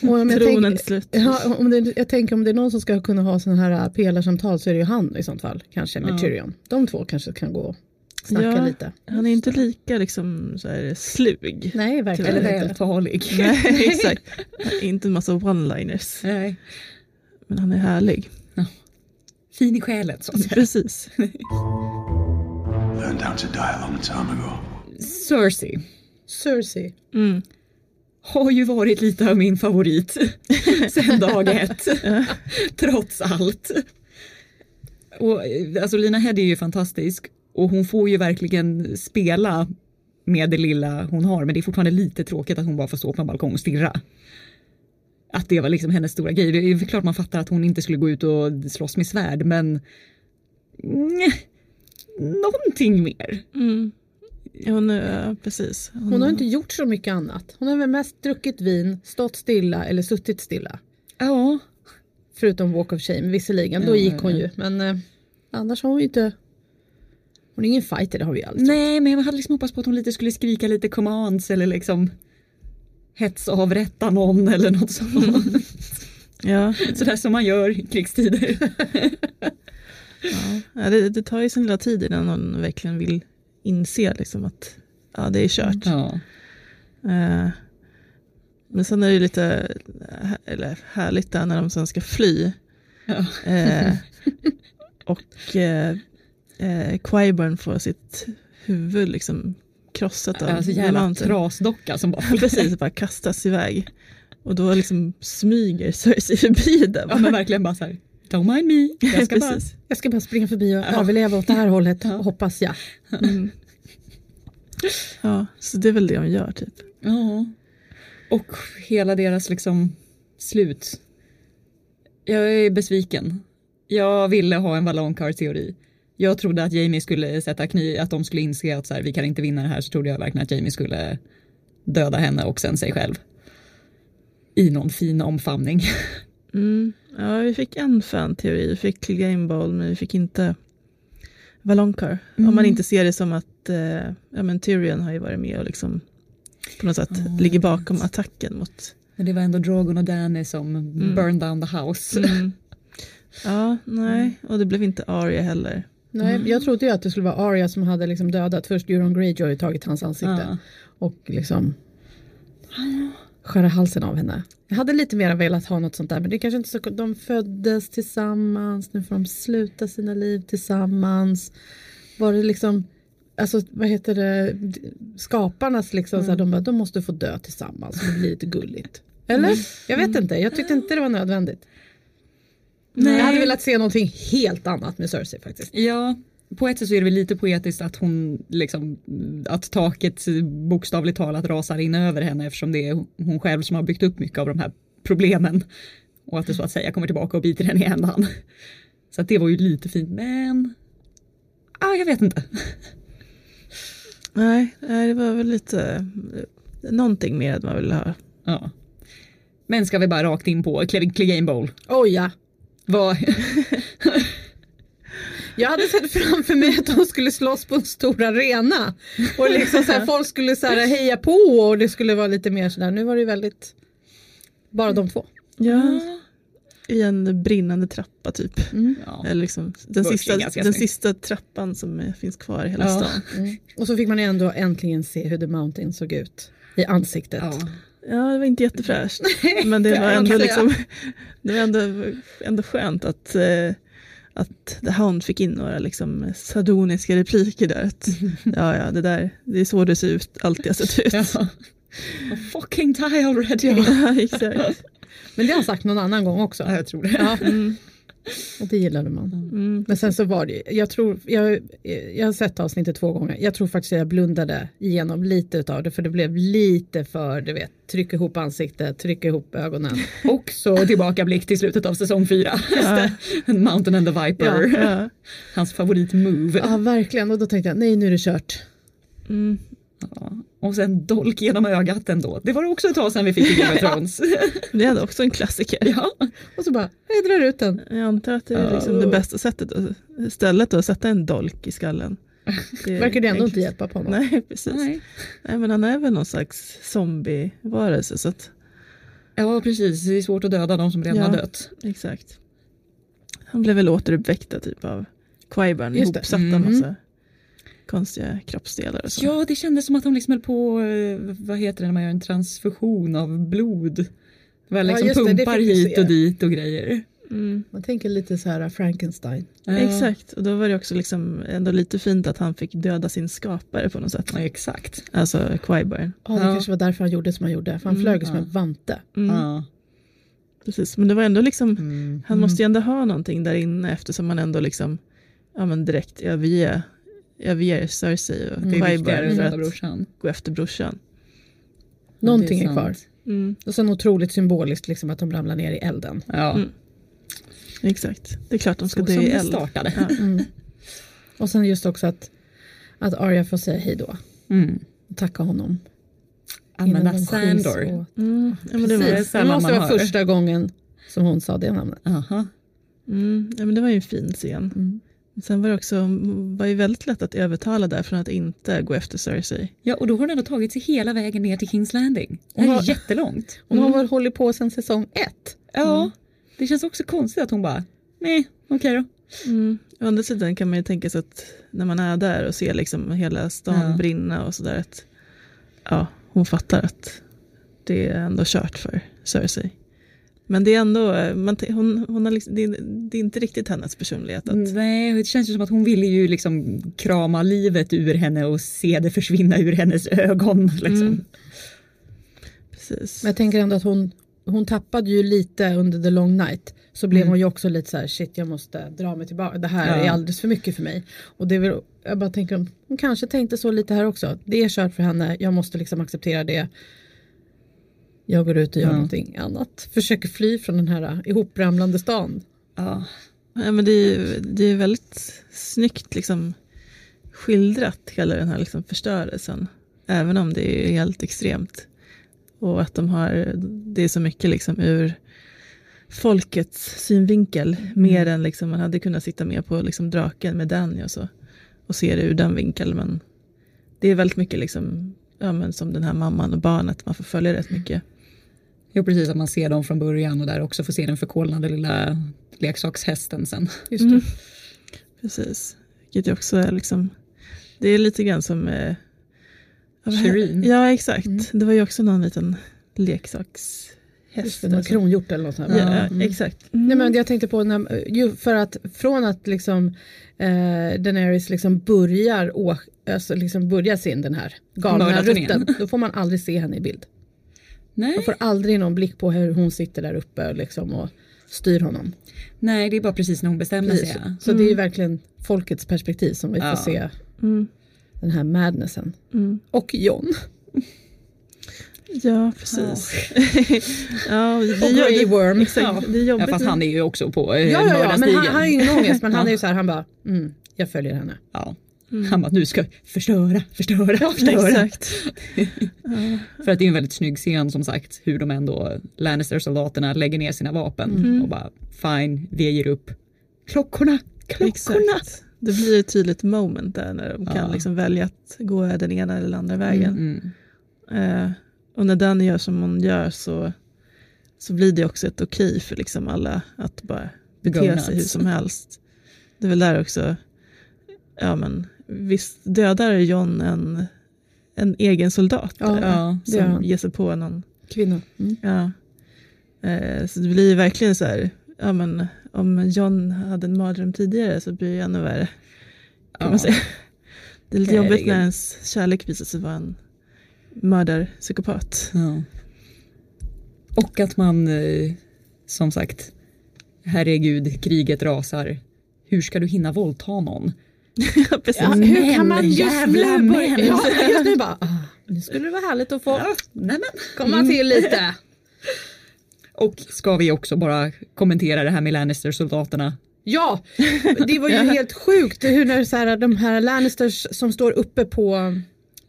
Speaker 4: tronen
Speaker 3: tänker,
Speaker 4: till slut.
Speaker 3: ja, om det, jag tänker om det är någon som ska kunna ha sådana här pelarsamtal så är det ju han i sånt fall. Kanske med
Speaker 2: Ja.
Speaker 3: Tyrion. De två kanske kan gå och snacka
Speaker 4: Ja.
Speaker 3: lite.
Speaker 4: Han är inte lika liksom så här slug.
Speaker 3: Nej, verkligen
Speaker 2: Eller
Speaker 3: inte.
Speaker 2: vältalig. <laughs>
Speaker 4: Nej, exakt. Inte en massa one-liners.
Speaker 2: Nej.
Speaker 4: Men han är härlig.
Speaker 2: Fin i själen så att säga.
Speaker 4: Precis. <laughs>
Speaker 6: Learned how to die a long time ago.
Speaker 2: Cersei
Speaker 3: Cersei.
Speaker 4: Mm.
Speaker 2: har ju varit lite av min favorit <laughs> sen dag ett. Trots allt. Och, alltså Lina Headey är ju fantastisk och hon får ju verkligen spela med det lilla hon har men det är fortfarande lite tråkigt att hon bara får stå på en balkong och stirra. att det var liksom hennes stora grej. Det är klart man fattar att hon inte skulle gå ut och slåss med svärd men nej, någonting mer.
Speaker 4: Mm. Hon, ja, precis. Hon,
Speaker 3: Hon har inte gjort så mycket annat. Hon har väl mest druckit vin, stått stilla eller suttit stilla.
Speaker 2: Ja,
Speaker 3: Förutom Walk of Shame visserligen, då
Speaker 2: Ja,
Speaker 3: gick
Speaker 2: ja,
Speaker 3: hon
Speaker 2: ja.
Speaker 3: ju. Men eh, annars har hon ju inte... Hon är ingen fighter, det har vi ju aldrig
Speaker 2: nej men jag hade liksom hoppats på att hon lite skulle skrika lite commands eller liksom hetsavrätta någon eller något sånt. <laughs>
Speaker 4: ja,
Speaker 2: Sådär som man gör i krigstider. <laughs>
Speaker 4: ja. Det, det tar ju sin lilla tid innan någon verkligen vill inse liksom att ja, det är kört.
Speaker 2: Ja.
Speaker 4: Eh, men sen är det lite eller härligt där när de sen ska fly.
Speaker 2: Ja.
Speaker 4: Eh, <laughs> och eh, Qyburn får sitt huvud liksom krossat av
Speaker 2: Alltså jävla trasdocka som bara
Speaker 4: Precis, bara kastas iväg. Och då liksom smyger Cersei förbi där.
Speaker 2: Ja men verkligen bara såhär, don't mind me. Jag ska bara...
Speaker 3: Jag ska bara springa förbi och överleva åt det här hållet, hoppas jag.
Speaker 4: Mm. Ja, så det är väl det hon gör typ.
Speaker 2: Ja. Och hela deras liksom slut. Jag är besviken. Jag ville ha en Valonqar-teori. Jag trodde att Jamie skulle sätta kniv, att de skulle inse att så här, vi kan inte vinna det här, så trodde jag verkligen att Jamie skulle döda henne och sen sig själv. I någon fin omfamning.
Speaker 4: Mm. Ja, vi fick en fan-teori, vi fick Game Ball, men vi fick inte Valonqar. Om man
Speaker 2: Mm.
Speaker 4: inte ser det som att eh, ja, men Tyrion har ju varit med och liksom på något sätt ligger bakom attacken mot...
Speaker 2: Men det var ändå Drogon och Danny som burned down the house.
Speaker 4: Mm. <laughs> Ja, nej, och det blev inte Arya heller.
Speaker 3: Nej, jag trodde ju att det skulle vara Arya som hade liksom dödat först Euron Greyjoy tagit hans ansikte.
Speaker 2: Ja.
Speaker 3: Och liksom skära halsen av henne. Jag hade lite mer velat ha något sånt där men det är kanske inte så De föddes tillsammans, nu får de sluta sina liv tillsammans. Var det liksom Alltså vad heter det, skaparnas liksom så här, de bara, de måste få dö tillsammans, det blir lite gulligt. Eller? Jag vet inte, jag tyckte inte det var nödvändigt.
Speaker 2: Nej.
Speaker 3: Jag hade velat se någonting helt annat med Cersei faktiskt.
Speaker 2: Ja, på ett sätt så är det väl lite poetiskt att hon liksom att taket bokstavligt talat rasar in över henne eftersom det är hon själv som har byggt upp mycket av de här problemen. Och att det så att säga kommer tillbaka och biter henne i ändan. Så att det var ju lite fint men ah, jag vet inte.
Speaker 4: Nej, nej, det var väl lite någonting mer att man ville ha.
Speaker 2: Ja. Men ska vi bara rakt in på Clegane Bowl.
Speaker 3: Oj ja.
Speaker 2: Vad,
Speaker 3: Jag hade sett framför mig att de skulle slåss på en stor arena. Och liksom så här, <laughs> folk skulle så här heja på och det skulle vara lite mer sådär. Nu var det ju väldigt bara de två.
Speaker 4: Ja, i en brinnande trappa typ.
Speaker 2: ja.
Speaker 4: Eller liksom, den, sista, den
Speaker 2: snyggt.
Speaker 4: sista trappan som finns kvar i hela
Speaker 2: Ja.
Speaker 4: stan.
Speaker 3: Och så fick man ändå äntligen se hur The Mountain såg ut i ansiktet.
Speaker 2: ja.
Speaker 4: Ja, det var inte jättefräscht. <laughs> Men det var ändå, liksom, <laughs> det var ändå, ändå skönt att, eh, att Hound fick in några liksom, sardoniska repliker där. Att, <laughs> ja, ja, det där, det är så det ser ut, alltid har sett ut.
Speaker 2: Ja. <laughs> I'm fucking die already.
Speaker 4: Ja, exakt.
Speaker 3: Men det har han sagt någon annan gång också.
Speaker 2: Ja, jag tror det.
Speaker 3: Ja,
Speaker 4: Mm,
Speaker 3: och det gillade man.
Speaker 4: mm,
Speaker 3: Men sen så var det jag tror, jag, jag har sett avsnittet två gånger. Jag tror faktiskt att jag blundade igenom lite utav det för det blev lite för, du vet, trycka ihop ansiktet, trycka ihop ögonen. <laughs>
Speaker 2: Och så tillbakablick till slutet av säsong fyra.
Speaker 4: Ja. <laughs>
Speaker 2: Mountain and the Viper.
Speaker 4: ja,
Speaker 2: Hans favoritmove.
Speaker 3: Ja, verkligen. Och då tänkte jag, nej nu är det kört.
Speaker 4: mm.
Speaker 2: Ja. Och sen dolk genom ögat ändå. Det var också ett tag sedan vi fick i Game of <laughs> Thrones. <laughs>
Speaker 4: Det är också en klassiker.
Speaker 2: ja.
Speaker 3: Och så bara, jag drar ut den.
Speaker 4: Jag antar att det är liksom det bästa sättet, att- stället att sätta en dolk i skallen. Det
Speaker 3: Verkar det ändå inte hjälpa på honom.
Speaker 4: Nej, precis.
Speaker 2: Nej.
Speaker 4: Nej, men han är väl någon slags zombie-varelse. Så att,
Speaker 2: ja, precis. Det är svårt att döda de som redan
Speaker 4: Ja.
Speaker 2: har dött.
Speaker 4: exakt. Han blev väl återuppväckta typ av Quaiburn, ihopsatta
Speaker 2: Mm.
Speaker 4: massa konstiga kroppsdelar och så.
Speaker 2: Ja, det kändes som att de liksom höll på, eh, vad heter det när man gör en transfusion av blod. Väl
Speaker 3: Ja,
Speaker 2: liksom
Speaker 3: just det, det
Speaker 2: pumpar
Speaker 3: vi
Speaker 2: hit och dit och grejer.
Speaker 4: Mm.
Speaker 3: Man tänker lite så här Frankenstein.
Speaker 2: Ja.
Speaker 4: Exakt, och då var det också liksom ändå lite fint att han fick döda sin skapare på något sätt.
Speaker 2: Ja, exakt.
Speaker 4: Alltså Quaiburn.
Speaker 3: Ja, det
Speaker 2: Ja.
Speaker 3: kanske var därför han gjorde som han gjorde. För han
Speaker 4: Mm,
Speaker 3: flög ju som
Speaker 2: ja.
Speaker 3: en vante.
Speaker 4: Mm.
Speaker 2: Ja.
Speaker 4: Precis, men det var ändå liksom,
Speaker 2: Mm.
Speaker 4: han måste ju ändå ha någonting där inne eftersom han ändå liksom, ja men direkt Cersei och
Speaker 2: Det är viktigare
Speaker 4: Quaiburn
Speaker 2: än
Speaker 4: för
Speaker 2: att brorsan.
Speaker 4: gå efter brorsan.
Speaker 3: Någonting
Speaker 2: Det
Speaker 3: är,
Speaker 2: sant.
Speaker 3: kvar.
Speaker 4: Mm,
Speaker 3: Och sen otroligt symboliskt liksom att de ramlar ner i elden.
Speaker 2: Ja.
Speaker 4: Mm. exakt. Det är klart de ska
Speaker 2: Så
Speaker 4: dö i
Speaker 2: det
Speaker 4: eld.
Speaker 2: startade.
Speaker 4: Ja. <laughs>
Speaker 3: Mm. Och sen just också att, att Arya får säga hej då.
Speaker 2: Mm.
Speaker 3: Och tacka honom.
Speaker 2: Använda Sandor.
Speaker 4: Mm, ja, men det, var.
Speaker 3: Det
Speaker 2: sällan
Speaker 3: måste vara
Speaker 2: hör.
Speaker 3: första gången som hon sa det namnet.
Speaker 2: Aha.
Speaker 4: mm, ja, men det var ju en fin scen.
Speaker 3: Mm.
Speaker 4: Sen var det också var ju väldigt lätt att övertala där från att inte gå efter Cersei.
Speaker 2: Ja, och då har hon ändå tagit sig hela vägen ner till Kings Landing. Det
Speaker 3: Hon
Speaker 2: är
Speaker 3: har-
Speaker 2: jättelångt. <laughs>
Speaker 3: Hon har väl hållit på sedan säsong ett.
Speaker 2: Ja, det känns också konstigt att hon bara, nej, okej då.
Speaker 4: Mm. Å andra sidan kan man ju tänka sig att när man är där och ser liksom hela stan
Speaker 2: Ja.
Speaker 4: brinna och sådär att ja, hon fattar att det är ändå kört för Cersei. Men det är ändå, man, hon, hon har liksom, det, är, det är inte riktigt hennes personlighet. Att,
Speaker 2: Nej, det känns ju som att hon ville ju liksom krama livet ur henne och se det försvinna ur hennes ögon. <laughs> Liksom.
Speaker 4: Mm. Precis.
Speaker 3: Men jag tänker ändå att hon, hon tappade ju lite under the long night. Så blev
Speaker 2: Mm.
Speaker 3: hon ju också lite så här, shit jag måste dra mig tillbaka. Det här
Speaker 2: Ja.
Speaker 3: är alldeles för mycket för mig. Och det är väl, jag bara tänker, hon kanske tänkte så lite här också. Det är kört för henne, jag måste liksom acceptera det. Jag går ut och gör
Speaker 2: Ja.
Speaker 3: någonting annat. Försöker fly från den här ihopramlande stan.
Speaker 2: Ja.
Speaker 4: Ja, men det, är, det är väldigt snyggt liksom, skildrat, hela den här liksom, förstörelsen. Även om det är helt extremt. Och att de har, det är så mycket liksom, ur folkets synvinkel. Mer än liksom, man hade kunnat sitta med på liksom, draken med Danny och så. Och se det ur den vinkeln. Men det är väldigt mycket liksom, ja, men som den här mamman och barnet. Man får följa rätt mycket.
Speaker 2: Jo, precis att man ser dem från början och där också får se den förkolnade lilla leksakshästen sen.
Speaker 3: Just
Speaker 4: Mm.
Speaker 3: det.
Speaker 4: Precis. Vilket också är liksom, det är lite grann som eh,
Speaker 2: Shireen.
Speaker 4: Ja, exakt.
Speaker 3: Mm.
Speaker 4: Det var ju också någon liten
Speaker 3: det, någon
Speaker 4: alltså.
Speaker 3: kronhjort eller något sånt.
Speaker 4: Ja,
Speaker 2: Mm.
Speaker 4: exakt.
Speaker 3: Nej, men jag tänkte på när, ju för att från att liksom eh, Daenerys liksom börjar, å, alltså liksom börjar sin den här galna rutten, då får man aldrig se henne i bild.
Speaker 2: Nej.
Speaker 3: Man får aldrig någon blick på hur hon sitter där uppe liksom och styr honom.
Speaker 2: Nej, det är bara precis när hon bestämmer
Speaker 3: Precis.
Speaker 2: sig. ja.
Speaker 3: Så det är ju verkligen folkets perspektiv som vi
Speaker 2: Ja.
Speaker 3: får se
Speaker 4: Mm.
Speaker 3: den här madnessen.
Speaker 4: Mm.
Speaker 3: Och John.
Speaker 4: Ja, precis. <laughs> ja, det,
Speaker 3: Och Grey Worm.
Speaker 4: exakt, det är
Speaker 2: Ja, fast han är ju också på eh,
Speaker 3: Ja, ja, ja, men han, han har ju ingen ångest men <laughs> han är ju så här, han bara, mm, jag följer henne.
Speaker 2: Ja.
Speaker 4: Mm.
Speaker 2: Han bara, nu ska jag förstöra, förstöra, förstöra.
Speaker 4: Ja. <laughs>
Speaker 2: För att det är en väldigt snygg scen som sagt, hur de ändå, Lannister-soldaterna lägger ner sina vapen
Speaker 4: Mm.
Speaker 2: och bara, fine, vi ger upp. Klockorna, klockorna.
Speaker 4: Exakt. Det blir ett tydligt moment där när de kan
Speaker 2: Ja.
Speaker 4: liksom välja att gå den ena eller andra vägen.
Speaker 2: Mm.
Speaker 4: Eh, och när den gör som hon gör så, så blir det också ett okej för liksom alla att bara bete sig hur som helst. Det är väl där också, ja men visst dödar John en, en egen soldat
Speaker 3: Ja,
Speaker 2: ja,
Speaker 4: som
Speaker 3: han.
Speaker 4: ger sig på någon.
Speaker 3: Kvinna. Mm.
Speaker 4: Ja. Eh, så det blir verkligen så här, ja men om John hade en mardröm tidigare så blir det ännu värre. Kan
Speaker 2: Ja.
Speaker 4: man säga. <laughs> Det är lite jobbigt
Speaker 2: Herregud.
Speaker 4: när ens kärlek visar sig vara en mördarpsykopat.
Speaker 2: Ja. Och att man, eh, som sagt, herregud, kriget rasar. Hur ska du hinna våldta någon?
Speaker 4: Ja, <laughs> precis.
Speaker 3: Ja,
Speaker 2: Men,
Speaker 3: hur kan man just
Speaker 2: jävla
Speaker 3: nu börja,
Speaker 2: men.
Speaker 3: ja, <laughs> just nu bara, ah, nu skulle det vara härligt att få
Speaker 2: Ja, nej men.
Speaker 3: komma till lite. <laughs>
Speaker 2: Och ska vi också bara kommentera det här med Lannister-soldaterna?
Speaker 3: Ja, det var ju helt sjukt hur när så här, de här Lannisters som står uppe på,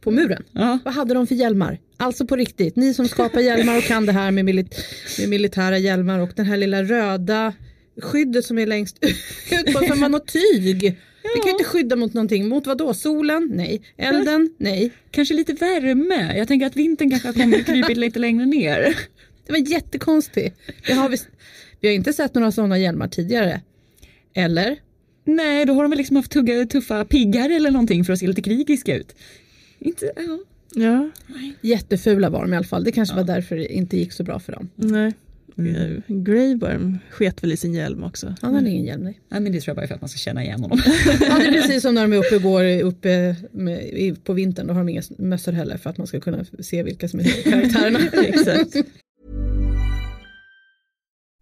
Speaker 3: på muren.
Speaker 2: Ja.
Speaker 3: Vad hade de för hjälmar? Alltså på riktigt, ni som skapar hjälmar och kan det här med, milit med militära hjälmar och den här lilla röda skyddet som är längst ut på som var något tyg. Det kan ju inte skydda mot någonting. Mot vad då? Solen? Nej. Elden? Nej.
Speaker 2: Kanske lite värme. Jag tänker att vintern kanske har kommit krypit lite längre ner.
Speaker 3: Det var jättekonstigt. Det har vi, vi har inte sett några sådana hjälmar tidigare. Eller?
Speaker 2: Nej, då har de väl liksom haft tugga, tuffa piggar eller någonting för att se lite krigiska ut. Inte, ja.
Speaker 4: Ja,
Speaker 3: Jättefula var de i alla fall. Det kanske var därför det inte gick så bra för dem.
Speaker 4: nej.
Speaker 2: Mm.
Speaker 4: Eh, Grey Worm sket väl i sin hjälm också.
Speaker 3: Han hade ingen hjälm. Nej.
Speaker 2: Nej, men det tror jag bara är för att man ska känna igen honom. <laughs>
Speaker 3: Ja, det är precis som när de är uppe och går uppe med, på vintern. Då har de inga mössor heller för att man ska kunna se vilka som är <laughs> karaktärerna.
Speaker 4: Exakt.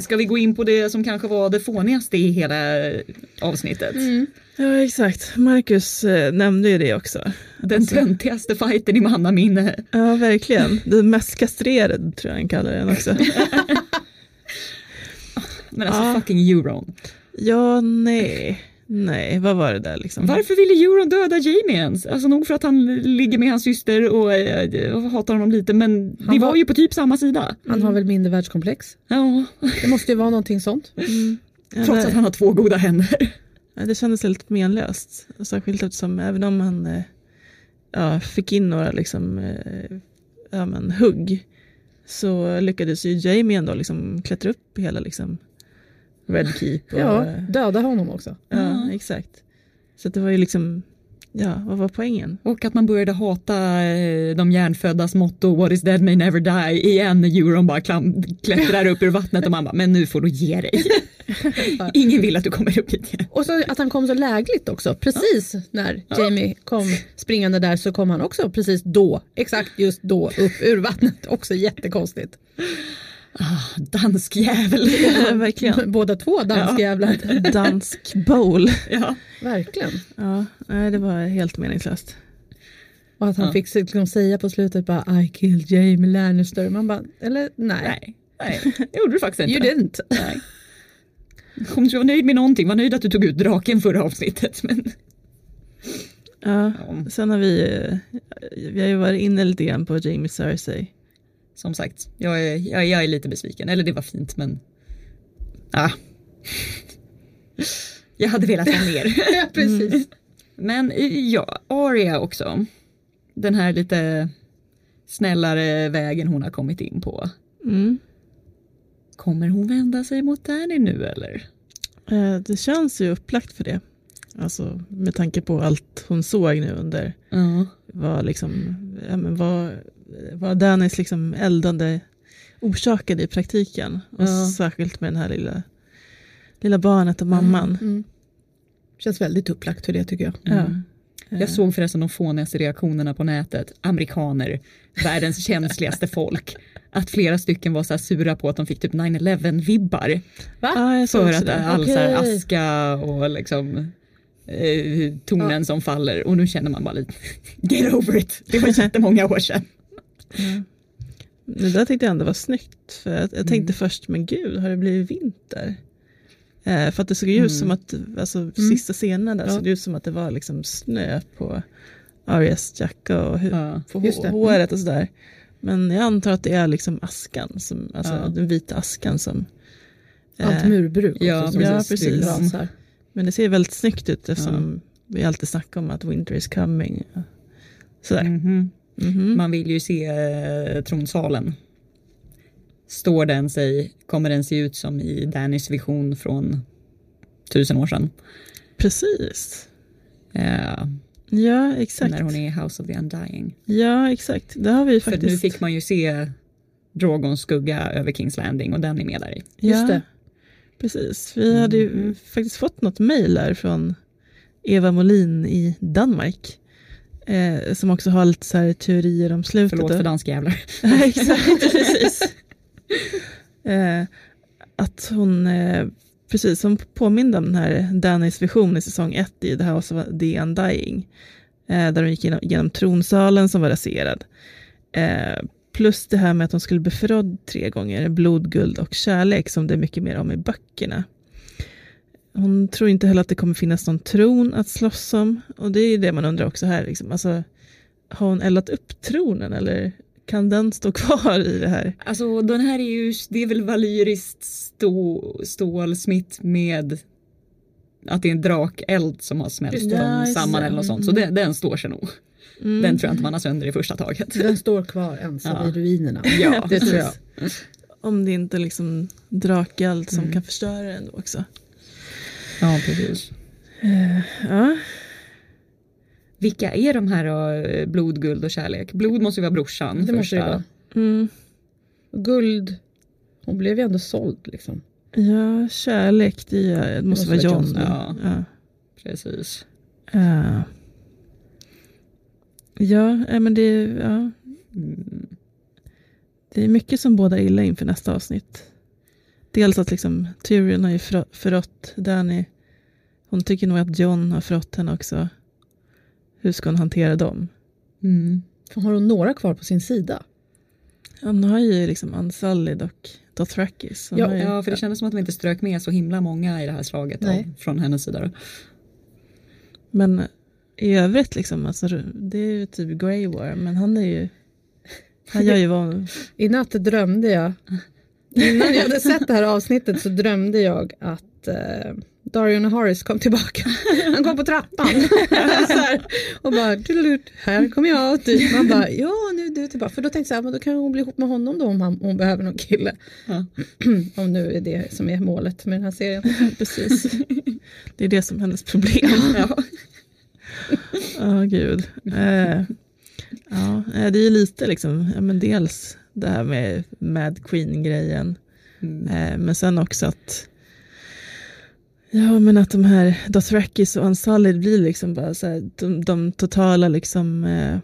Speaker 2: Ska vi gå in på det som kanske var det fånigaste i hela avsnittet?
Speaker 4: Ja, exakt. Marcus eh, nämnde ju det också.
Speaker 2: Den töntigaste fighten i mannaminne.
Speaker 4: Ja, verkligen. Den mest kastrerade tror jag han kallar den också. <laughs>
Speaker 2: Men alltså
Speaker 4: Ja.
Speaker 2: fucking euron.
Speaker 4: Ja, nej. Nej, vad var det där liksom?
Speaker 2: Varför ville euron döda Jamie ens? Alltså nog för att han ligger med hans syster och, eh, och hatar honom lite men
Speaker 3: Han
Speaker 2: ni var
Speaker 3: var-
Speaker 2: ju på typ samma sida.
Speaker 3: Han har väl mindervärldskomplex?
Speaker 2: Ja,
Speaker 3: Det måste ju vara någonting sånt. <laughs>
Speaker 4: Ja,
Speaker 2: trots att han har två goda händer.
Speaker 4: Ja, det kändes lite menlöst. Särskilt eftersom även om han eh, ja, fick in några liksom, eh, ja, men, hugg så lyckades ju Jamie ändå liksom klättra upp hela liksom, Red Keep. Och,
Speaker 3: Ja, döda honom också.
Speaker 4: ja, exakt. Så det var ju liksom, ja, vad var poängen?
Speaker 2: Och att man började hata eh, de hjärnföddas motto What is dead may never die igen när euron bara klam, klättrar upp ur vattnet och man bara men nu får du ge dig. <laughs> Ingen vill att du kommer upp hit igen.
Speaker 3: Och så att han kom så lägligt också. Precis när Jamie kom springande där så kom han också precis då, exakt just då upp ur vattnet. Också jättekonstigt.
Speaker 2: Dansk jävel.
Speaker 4: Ja, <laughs> verkligen.
Speaker 3: Båda två danskjävlar. <laughs>
Speaker 4: Dansk bowl.
Speaker 2: Ja.
Speaker 3: Verkligen.
Speaker 4: Ja, nej, det var helt meningslöst.
Speaker 3: Och att han fick liksom säga på slutet bara I killed Jamie Lannister. Man bara, eller nej.
Speaker 2: Nej, nej, det gjorde du faktiskt inte.
Speaker 3: You didn't.
Speaker 2: Nej. <laughs> Om du var nöjd med någonting, var nöjd att du tog ut draken förra avsnittet. Men...
Speaker 4: Ja,
Speaker 2: Ja.
Speaker 4: sen har vi, vi har ju varit inne lite grann på Jamie Cersei.
Speaker 2: Som sagt, jag är, jag, jag är lite besviken. Eller det var fint men... Ah. Jag hade velat ha mer. <laughs>
Speaker 3: ja, precis.
Speaker 2: Men eh, ja, Aria också. Den här lite snällare vägen hon har kommit in på.
Speaker 4: Mm.
Speaker 2: Kommer hon vända sig mot Danny nu eller?
Speaker 4: Eh, Det känns ju upplagt för det. Alltså med tanke på allt hon såg nu under
Speaker 2: Ja.
Speaker 4: vad, liksom, ja, men vad, vad Dannys liksom eldande orsakade i praktiken. Och
Speaker 2: Ja.
Speaker 4: särskilt med den här lilla, lilla barnet och mamman.
Speaker 3: Mm. Känns väldigt upplagt för det tycker jag.
Speaker 4: Ja.
Speaker 2: Jag såg förresten de fånigaste reaktionerna på nätet. Amerikaner, världens <laughs> känsligaste folk. Att flera stycken var så här sura på att de fick typ 9-11-vibbar.
Speaker 4: Ja, jag såg
Speaker 2: För att
Speaker 4: det.
Speaker 2: all så här aska och liksom eh, tonen som faller. Och nu känner man bara lite, <laughs> get over it. Det var jättemånga år sedan.
Speaker 4: Det där tyckte jag ändå var snyggt. För jag, jag
Speaker 2: Mm.
Speaker 4: tänkte först, men gud, har det blivit vinter? Eh, för att det såg ju ut som att, alltså sista scenen där
Speaker 3: Mm. Ja.
Speaker 4: såg ut som att det var liksom snö på Arias jacka och hu-
Speaker 2: Ja,
Speaker 4: på hå- håret och sådär. Men jag antar att det är liksom askan, som, alltså
Speaker 2: Ja.
Speaker 4: den vita askan som... eh,
Speaker 3: Allt murbruk också.
Speaker 2: ja,
Speaker 3: som
Speaker 4: ja,
Speaker 3: precis. rasar.
Speaker 4: Men det ser väldigt snyggt ut eftersom vi alltid snackar om att winter is coming. Sådär.
Speaker 2: Mhm.
Speaker 4: Mhm.
Speaker 2: Man vill ju se eh, tronsalen. Står den sig, kommer den se ut som i Dannys vision från tusen år sedan?
Speaker 4: Precis.
Speaker 2: Eh,
Speaker 4: Ja, exakt.
Speaker 2: när hon är i House of the Undying.
Speaker 4: Ja, exakt. Det har vi ju
Speaker 2: För
Speaker 4: faktiskt.
Speaker 2: nu fick man ju se Dragons skugga över Kings Landing och den är med där i.
Speaker 3: Just det.
Speaker 4: Precis. Vi hade ju
Speaker 2: Mm.
Speaker 4: faktiskt fått något mejl här från Eva Molin i Danmark. Eh, som också har lite så här teorier om slutet.
Speaker 2: Förlåt för danskjävlar. <laughs>
Speaker 4: Exakt, precis. Eh, att hon, eh, precis som påminde om den här Dannys vision i säsong 1 i The House of the Undying. Eh, där hon gick genom, genom tronsalen som var raserad. Eh, plus det här med att hon skulle bli förrådd tre gånger, blod, guld och kärlek som det är mycket mer om i böckerna. Hon tror inte heller att det kommer finnas någon tron att slåss om. Och det är ju det man undrar också här. Liksom. Alltså, har hon eldat upp tronen eller kan den stå kvar i det här?
Speaker 2: Alltså den här är ju, det är väl valyriskt stå, stålsmitt med att det är en drakeld som har smält
Speaker 4: det.
Speaker 2: dem samman eller något sånt. Så
Speaker 4: Mm.
Speaker 2: den, den står sig nog. Den tror jag inte man har sönder i första taget.
Speaker 3: Den står kvar ensam
Speaker 2: Ja.
Speaker 3: i ruinerna.
Speaker 2: Ja,
Speaker 3: det tror jag.
Speaker 4: Om det inte är liksom drakgald som kan förstöra den då också.
Speaker 2: Ja, precis.
Speaker 4: Ja,
Speaker 2: Vilka är de här då, blod, guld och kärlek? Blod måste ju vara brorsan.
Speaker 3: Det måste det
Speaker 2: första.
Speaker 3: vara.
Speaker 4: mm.
Speaker 3: Guld, hon blev ju ändå såld liksom.
Speaker 4: ja kärlek det, det måste vara John.
Speaker 2: Ja.
Speaker 4: Ja.
Speaker 2: Precis.
Speaker 4: Ja, ja eh, men det, är- ja. det är mycket som båda illa inför nästa avsnitt. Dels att liksom Tyrion har ju förrå- förrått Danny. Hon tycker nog att John har förrått henne också. Hur ska hon hantera dem?
Speaker 2: Mm.
Speaker 3: Har hon några kvar på sin sida?
Speaker 4: Han har ju liksom Unsullied och Dothrakis.
Speaker 3: Ja,
Speaker 4: ju,
Speaker 2: Ja, för det kändes som att de inte strök med så himla många i det här slaget då, från hennes sida. Då.
Speaker 4: Men i övrigt liksom, alltså, det är ju typ Grey War, men han är ju, han gör ju vad, <laughs>
Speaker 3: I natt drömde jag, innan jag <laughs> hade sett det här avsnittet så drömde jag att eh, Darion Harris kom tillbaka. <laughs> Han kom på trappan <laughs> här, och bara "Tudelut, här kommer jag. Typ. Man bara ja nu är du tillbaka. För då tänkte jag men då kan hon bli ihop med honom då om han, hon behöver någon kille.
Speaker 2: Ja. <clears throat>
Speaker 3: om nu är det som är målet med den här serien.
Speaker 4: precis. Det är det som är hennes problem.
Speaker 2: Ja.
Speaker 4: Ja, gud. Eh, ja, eh, det är lite liksom, ja, men dels det här med Mad Queen-grejen.
Speaker 2: Mm.
Speaker 4: Eh, men sen också att Ja men att de här Dothrakis och Unsullied blir liksom bara så här, de, de totala liksom eh,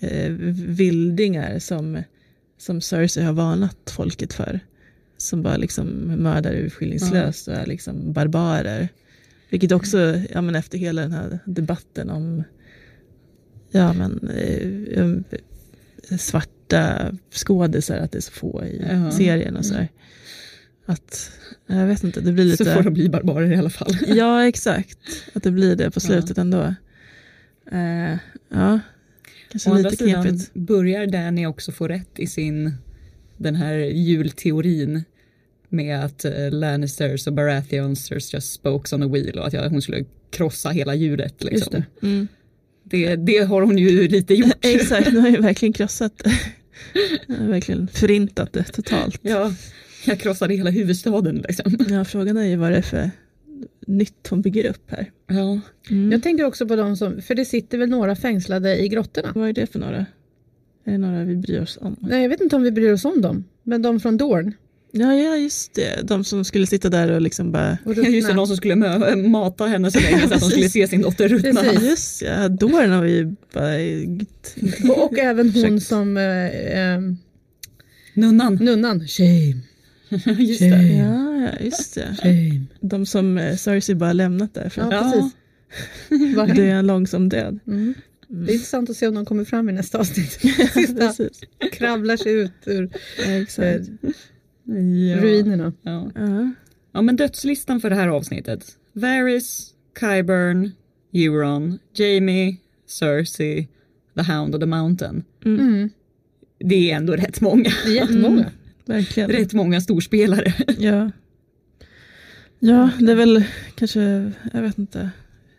Speaker 4: eh, vildingar som, som Cersei har varnat folket för. Som bara liksom mördar urskillningslöst och är liksom barbarer. Vilket också, ja men efter hela den här debatten om ja men eh, um, svarta skådisar, att det är så få i
Speaker 2: Ja.
Speaker 4: serien och så här. Att, jag vet inte, det blir lite...
Speaker 2: Så får de bli barbarer i alla fall. <laughs>
Speaker 4: Ja, exakt. Att det blir det på slutet ändå. Eh, ja, kanske
Speaker 2: Å andra
Speaker 4: lite
Speaker 2: sidan
Speaker 4: knepigt.
Speaker 2: börjar Danny också få rätt i sin den här julteorin med att eh, Lannisters och Baratheons just spokes on a wheel och att jag, hon skulle krossa hela djuret. Liksom.
Speaker 4: Mm.
Speaker 2: Det, det har hon ju lite gjort. <laughs>
Speaker 4: Exakt, nu har jag verkligen krossat det. Verkligen förintat det totalt.
Speaker 2: Ja, jag krossade hela huvudstaden liksom.
Speaker 4: Ja, frågan är ju vad det är för nytt hon bygger upp här.
Speaker 2: Ja,
Speaker 4: Mm.
Speaker 3: Jag tänker också på de som, för det sitter väl några fängslade i grottorna.
Speaker 4: Vad är det för några? Är det några vi bryr oss om?
Speaker 3: Nej, jag vet inte om vi bryr oss om dem, men de från Dorn.
Speaker 4: Ja, ja just det. De som skulle sitta där och liksom bara...
Speaker 3: Och
Speaker 2: just det, någon som skulle mata henne så länge så att hon skulle se sin dotter ruttna.
Speaker 4: Just ja, Dorn har vi bara...
Speaker 3: Och, och även hon som eh, eh,
Speaker 2: Nunnan.
Speaker 3: nunnan. Shame, <laughs>
Speaker 2: Just det.
Speaker 3: shame,
Speaker 4: Ja, ja, just det.
Speaker 3: shame.
Speaker 4: De som eh, Cersei bara lämnat där för
Speaker 3: Ja, precis. <laughs> Vad
Speaker 4: det är en långsam död.
Speaker 3: Mm. Det är intressant att se om de kommer fram i nästa avsnitt. <laughs> Sista kravlar sig ut ur
Speaker 4: Ja,
Speaker 3: eh.
Speaker 2: Ja.
Speaker 3: ruinerna.
Speaker 2: Ja.
Speaker 4: Ja.
Speaker 2: ja, men dödslistan för det här avsnittet. Varys, Qyburn, Euron, Jamie, Cersei, The Hound och The Mountain.
Speaker 3: Mm.
Speaker 2: Det är ändå rätt många.
Speaker 3: Det är jättemånga.
Speaker 4: Mm. Verkligen.
Speaker 2: Rätt många storspelare.
Speaker 4: Ja. ja, det är väl kanske, jag vet inte,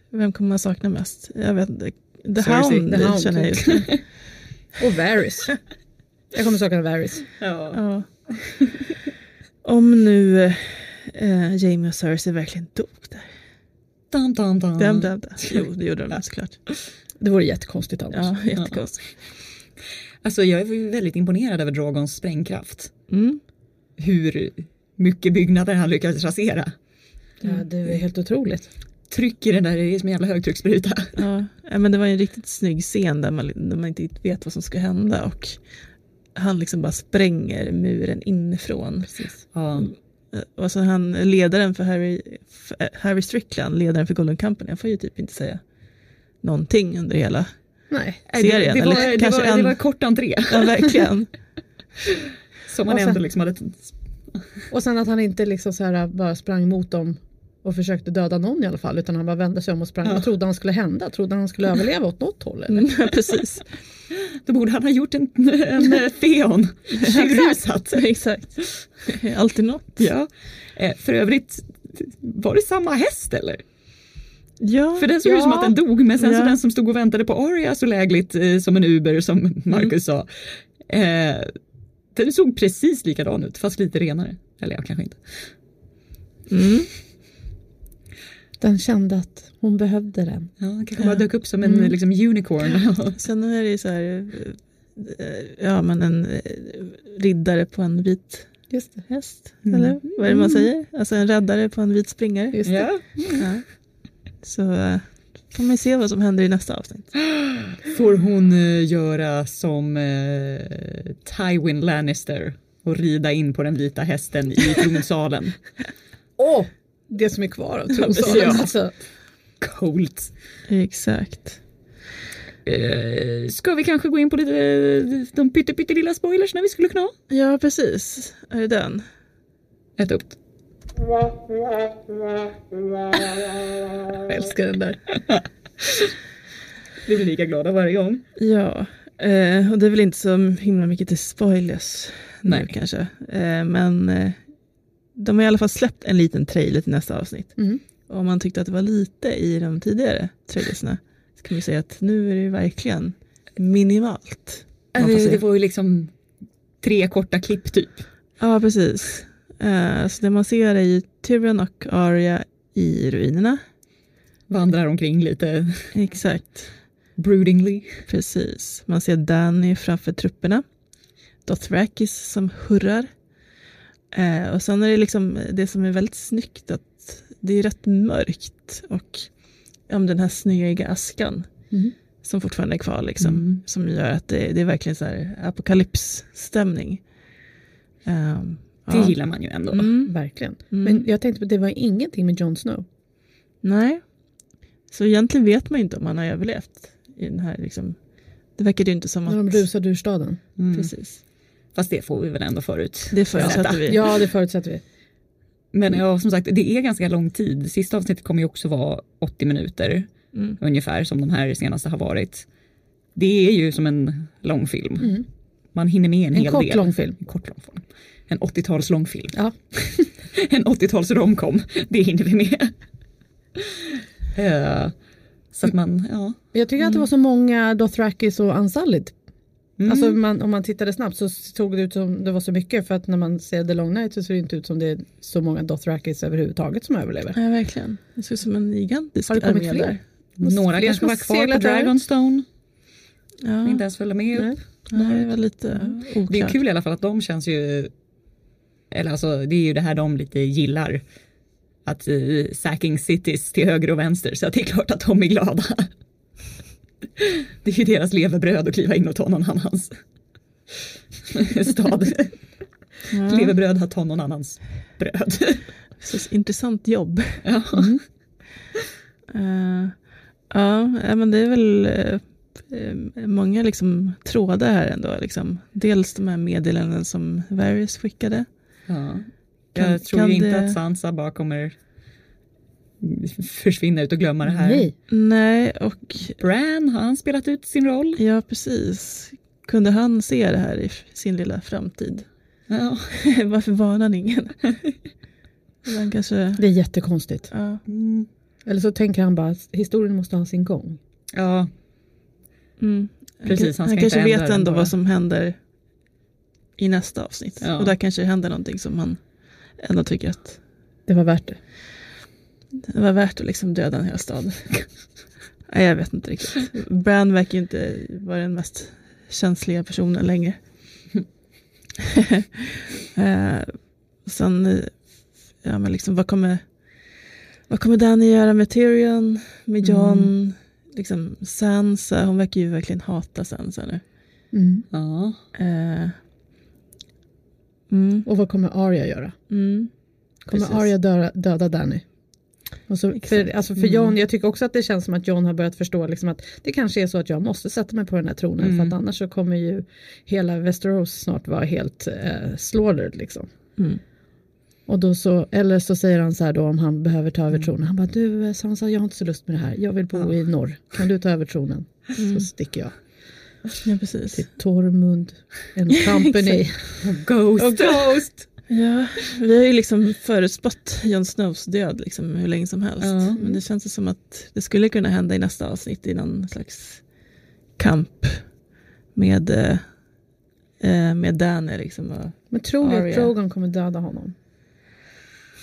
Speaker 4: vem kommer man sakna mest? Jag vet inte. The
Speaker 2: Cersei,
Speaker 4: Hound,
Speaker 3: The Hound,
Speaker 4: känner jag just nu. <laughs>
Speaker 3: Och Varys. Jag kommer sakna Varys.
Speaker 2: Ja.
Speaker 4: Ja. <laughs> Om nu eh, Jamie och Cersei verkligen dog där.
Speaker 2: Dun, dun, dun.
Speaker 4: Dum, dum, dum. Jo, det gjorde de såklart. <laughs>
Speaker 3: Det vore jättekonstigt annars.
Speaker 4: Ja, jättekonstigt.
Speaker 2: Alltså jag är väldigt imponerad över Dragons sprängkraft.
Speaker 4: Mm.
Speaker 2: Hur mycket byggnader han lyckades rasera.
Speaker 3: Ja, det är helt otroligt.
Speaker 2: Tryck i den där, det är som en jävla högtrycksspruta.
Speaker 4: Ja, men det var en riktigt snygg scen där man, där man inte vet vad som ska hända och han liksom bara spränger muren inifrån.
Speaker 2: Ja.
Speaker 4: Och så han, ledaren för Harry, för Harry Strickland, ledaren för Golden Company, han får ju typ inte säga någonting under hela
Speaker 3: Nej.
Speaker 4: serien.
Speaker 2: Det, det, var,
Speaker 4: eller
Speaker 2: det, var, det
Speaker 4: en,
Speaker 2: var kort entré.
Speaker 4: Ja, verkligen. <laughs>
Speaker 2: Som
Speaker 3: sen-
Speaker 2: ändå liksom hade...
Speaker 3: Och sen att han inte liksom så här bara sprang mot dem och försökte döda någon i alla fall utan han bara vände sig om och sprang.
Speaker 2: Ja.
Speaker 3: Vad trodde han skulle hända? Trodde han skulle överleva åt något håll? Eller?
Speaker 4: Mm, <laughs> precis.
Speaker 2: Då borde han ha gjort en, en eh, feon. Tjurrusat. <laughs>
Speaker 4: Exakt. <laughs> Alltid något.
Speaker 2: Ja. Eh, för övrigt, var det samma häst eller?
Speaker 4: Ja,
Speaker 2: För den såg
Speaker 3: Ja.
Speaker 2: ut som att den dog, men sen så
Speaker 4: Ja.
Speaker 2: den som stod och väntade på Aria så lägligt eh, som en Uber som Marcus sa. Eh, den såg precis likadan ut, fast lite renare. Eller ja, kanske inte.
Speaker 4: mm.
Speaker 3: Den kände att hon behövde den.
Speaker 2: Ja, den kanske bara dök upp som en liksom, unicorn. <laughs>
Speaker 4: Sen är det ju så här, eh, ja men en eh, riddare på en vit
Speaker 3: Just det.
Speaker 4: häst, eller vad är det man säger? Alltså en räddare på en vit springare.
Speaker 3: Just det.
Speaker 2: ja.
Speaker 4: Ja. Så eh, får man ju se vad som händer i nästa avsnitt. <gasps>
Speaker 2: Får hon eh, göra som eh, Tywin Lannister och rida in på den vita hästen i tronsalen. <laughs>
Speaker 3: Åh! Det som är kvar av
Speaker 2: Ja.
Speaker 3: tronsalen. Alltså,
Speaker 2: Coolt.
Speaker 4: Exakt.
Speaker 2: Eh, ska vi kanske gå in på lite eh, de pytte, pyttelilla spoilers när vi skulle kunna ha?
Speaker 4: Ja precis, är det den?
Speaker 2: Ät upp.
Speaker 3: jag älskar den där.
Speaker 2: Vi blir lika glada varje gång.
Speaker 4: Ja, eh, och det är väl inte så himla mycket till spoilers nu
Speaker 2: Nej.
Speaker 4: kanske. Eh, men de har i alla fall släppt en liten trailer till nästa avsnitt.
Speaker 3: Mm.
Speaker 4: Och om man tyckte att det var lite i de tidigare trailersna så kan vi säga att nu är det verkligen minimalt. Man får
Speaker 2: Det, var ju liksom tre korta klipp typ.
Speaker 4: Ja, precis. Eh, så det man ser är ju Tyrion och Arya i ruinerna.
Speaker 2: Vandrar omkring lite
Speaker 4: Exakt.
Speaker 2: broodingly.
Speaker 4: Precis. Man ser Danny framför trupperna. Dothrakis som hurrar. Eh, och sen är det liksom det som är väldigt snyggt att det är rätt mörkt och ja, men den här snöiga askan
Speaker 3: Mm.
Speaker 4: som fortfarande är kvar liksom.
Speaker 2: Mm.
Speaker 4: Som gör att det, det är verkligen så här apokalypsstämning. Um,
Speaker 2: Det gillar man ju ändå.
Speaker 4: Mm.
Speaker 3: Verkligen.
Speaker 4: Mm.
Speaker 3: Men jag tänkte på att det var ingenting med Jon Snow.
Speaker 4: Nej. Så egentligen vet man inte om han har överlevt i den här liksom. Det verkar ju inte som att...
Speaker 3: När de rusade ur staden.
Speaker 2: Mm.
Speaker 4: Precis.
Speaker 2: Fast det får vi väl ändå förut.
Speaker 4: Det förutsätter vi.
Speaker 3: Ja, det förutsätter vi.
Speaker 2: Men ja, som sagt, det är ganska lång tid. Sista avsnittet kommer ju också vara 80 minuter
Speaker 4: Mm.
Speaker 2: ungefär som de här senaste har varit. Det är ju som en lång film.
Speaker 3: Mm.
Speaker 2: Man hinner med en,
Speaker 3: En
Speaker 2: hel
Speaker 3: kort
Speaker 2: del.
Speaker 3: lång film.
Speaker 2: En kort lång film. En 80-tals långfilm.
Speaker 3: Ja. <laughs>
Speaker 2: en 80-tals romcom. Det hinner vi med. Eh, så att man, ja.
Speaker 3: Jag tycker att det var så många Dothrakis och Unsullied.
Speaker 2: Mm.
Speaker 3: Alltså man, om man tittade snabbt så såg det ut som det var så mycket för att när man ser The Long Night så ser det inte ut som det är så många Dothrakis överhuvudtaget som överlever.
Speaker 4: Ja, verkligen. Det ser ut som en gigantisk
Speaker 3: Har det kommit fler?
Speaker 2: Några
Speaker 3: fler
Speaker 2: kanske var kvar på? Dragonstone.
Speaker 4: Ja,
Speaker 2: Inte ens följde med upp.
Speaker 3: Nej.
Speaker 4: Nej, det var lite oklart.
Speaker 2: Det är kul i alla fall att de känns ju, eller alltså det är ju det här de lite gillar. Att uh, sacking cities till höger och vänster så att det är klart att de är glada. <laughs> Det är ju deras levebröd att kliva in och ta någon annans <laughs> stad.
Speaker 4: Ja,
Speaker 2: Levebröd har ta någon annans bröd. <laughs>
Speaker 4: så intressant jobb.
Speaker 2: Ja.
Speaker 4: Eh, ja, ja, men det är väl eh, många liksom trådar här ändå. Liksom. Dels de här meddelanden som Varys skickade.
Speaker 2: Ja.
Speaker 4: Kan-
Speaker 2: Jag tror
Speaker 4: kan
Speaker 2: inte
Speaker 4: det-
Speaker 2: att Sansa bara kommer försvinna ut och glömma det här.
Speaker 3: Nej.
Speaker 4: Nej, och
Speaker 2: Bran, har han spelat ut sin roll?
Speaker 4: ja, precis. Kunde han se det här i sin lilla framtid?
Speaker 2: Ja. <laughs>
Speaker 4: Varför varnar han ingen? <laughs> Han kanske...
Speaker 3: Det är jättekonstigt.
Speaker 4: Ja,
Speaker 2: Mm.
Speaker 3: Eller så tänker han bara att historien måste ha sin gång.
Speaker 2: ja,
Speaker 4: mm.
Speaker 2: Precis, han
Speaker 4: han, kanske vet ändå vad som händer i nästa avsnitt.
Speaker 2: Ja.
Speaker 4: Och där kanske det händer någonting som han ändå tycker att
Speaker 3: Det var värt det.
Speaker 4: Det var värt att liksom döda en hel stad. <laughs> Nej, jag vet inte riktigt. Bran verkar ju inte vara den mest känsliga personen längre. <laughs> eh, sen, ja men liksom vad kommer, vad kommer Danny göra med Tyrion, med Jon, liksom Sansa, hon verkar ju verkligen hata Sansa nu.
Speaker 3: Mm.
Speaker 2: ja.
Speaker 4: Eh, mm,
Speaker 3: Och vad kommer Arya göra?
Speaker 4: mm,
Speaker 3: Kommer
Speaker 4: Precis.
Speaker 3: Arya döda, döda Danny? Och så, för, alltså för John, jag tycker också att det känns som att John har börjat förstå liksom att det kanske är så att jag måste sätta mig på den här tronen
Speaker 2: Mm.
Speaker 3: för att annars så kommer ju hela Västerås snart vara helt eh, slaughtered liksom.
Speaker 4: mm.
Speaker 3: Och då så, eller så säger han så här då om han behöver ta över tronen. Han bara du eh, Sansa jag har inte så lust med det här. Jag vill bo
Speaker 2: Ja.
Speaker 3: i norr. Kan du ta över tronen? Så sticker jag
Speaker 4: Ja, precis.
Speaker 3: till Tormund and company. <laughs>
Speaker 2: Ghost.
Speaker 3: Och Ghost.
Speaker 4: Ja, vi har ju liksom förutspått Jon Snows död liksom hur länge som helst.
Speaker 2: Ja.
Speaker 4: Men det känns som att det skulle kunna hända i nästa avsnitt i någon slags kamp med, eh, med Danny. Liksom. Och,
Speaker 3: Men tror du att. Drogon kommer döda honom?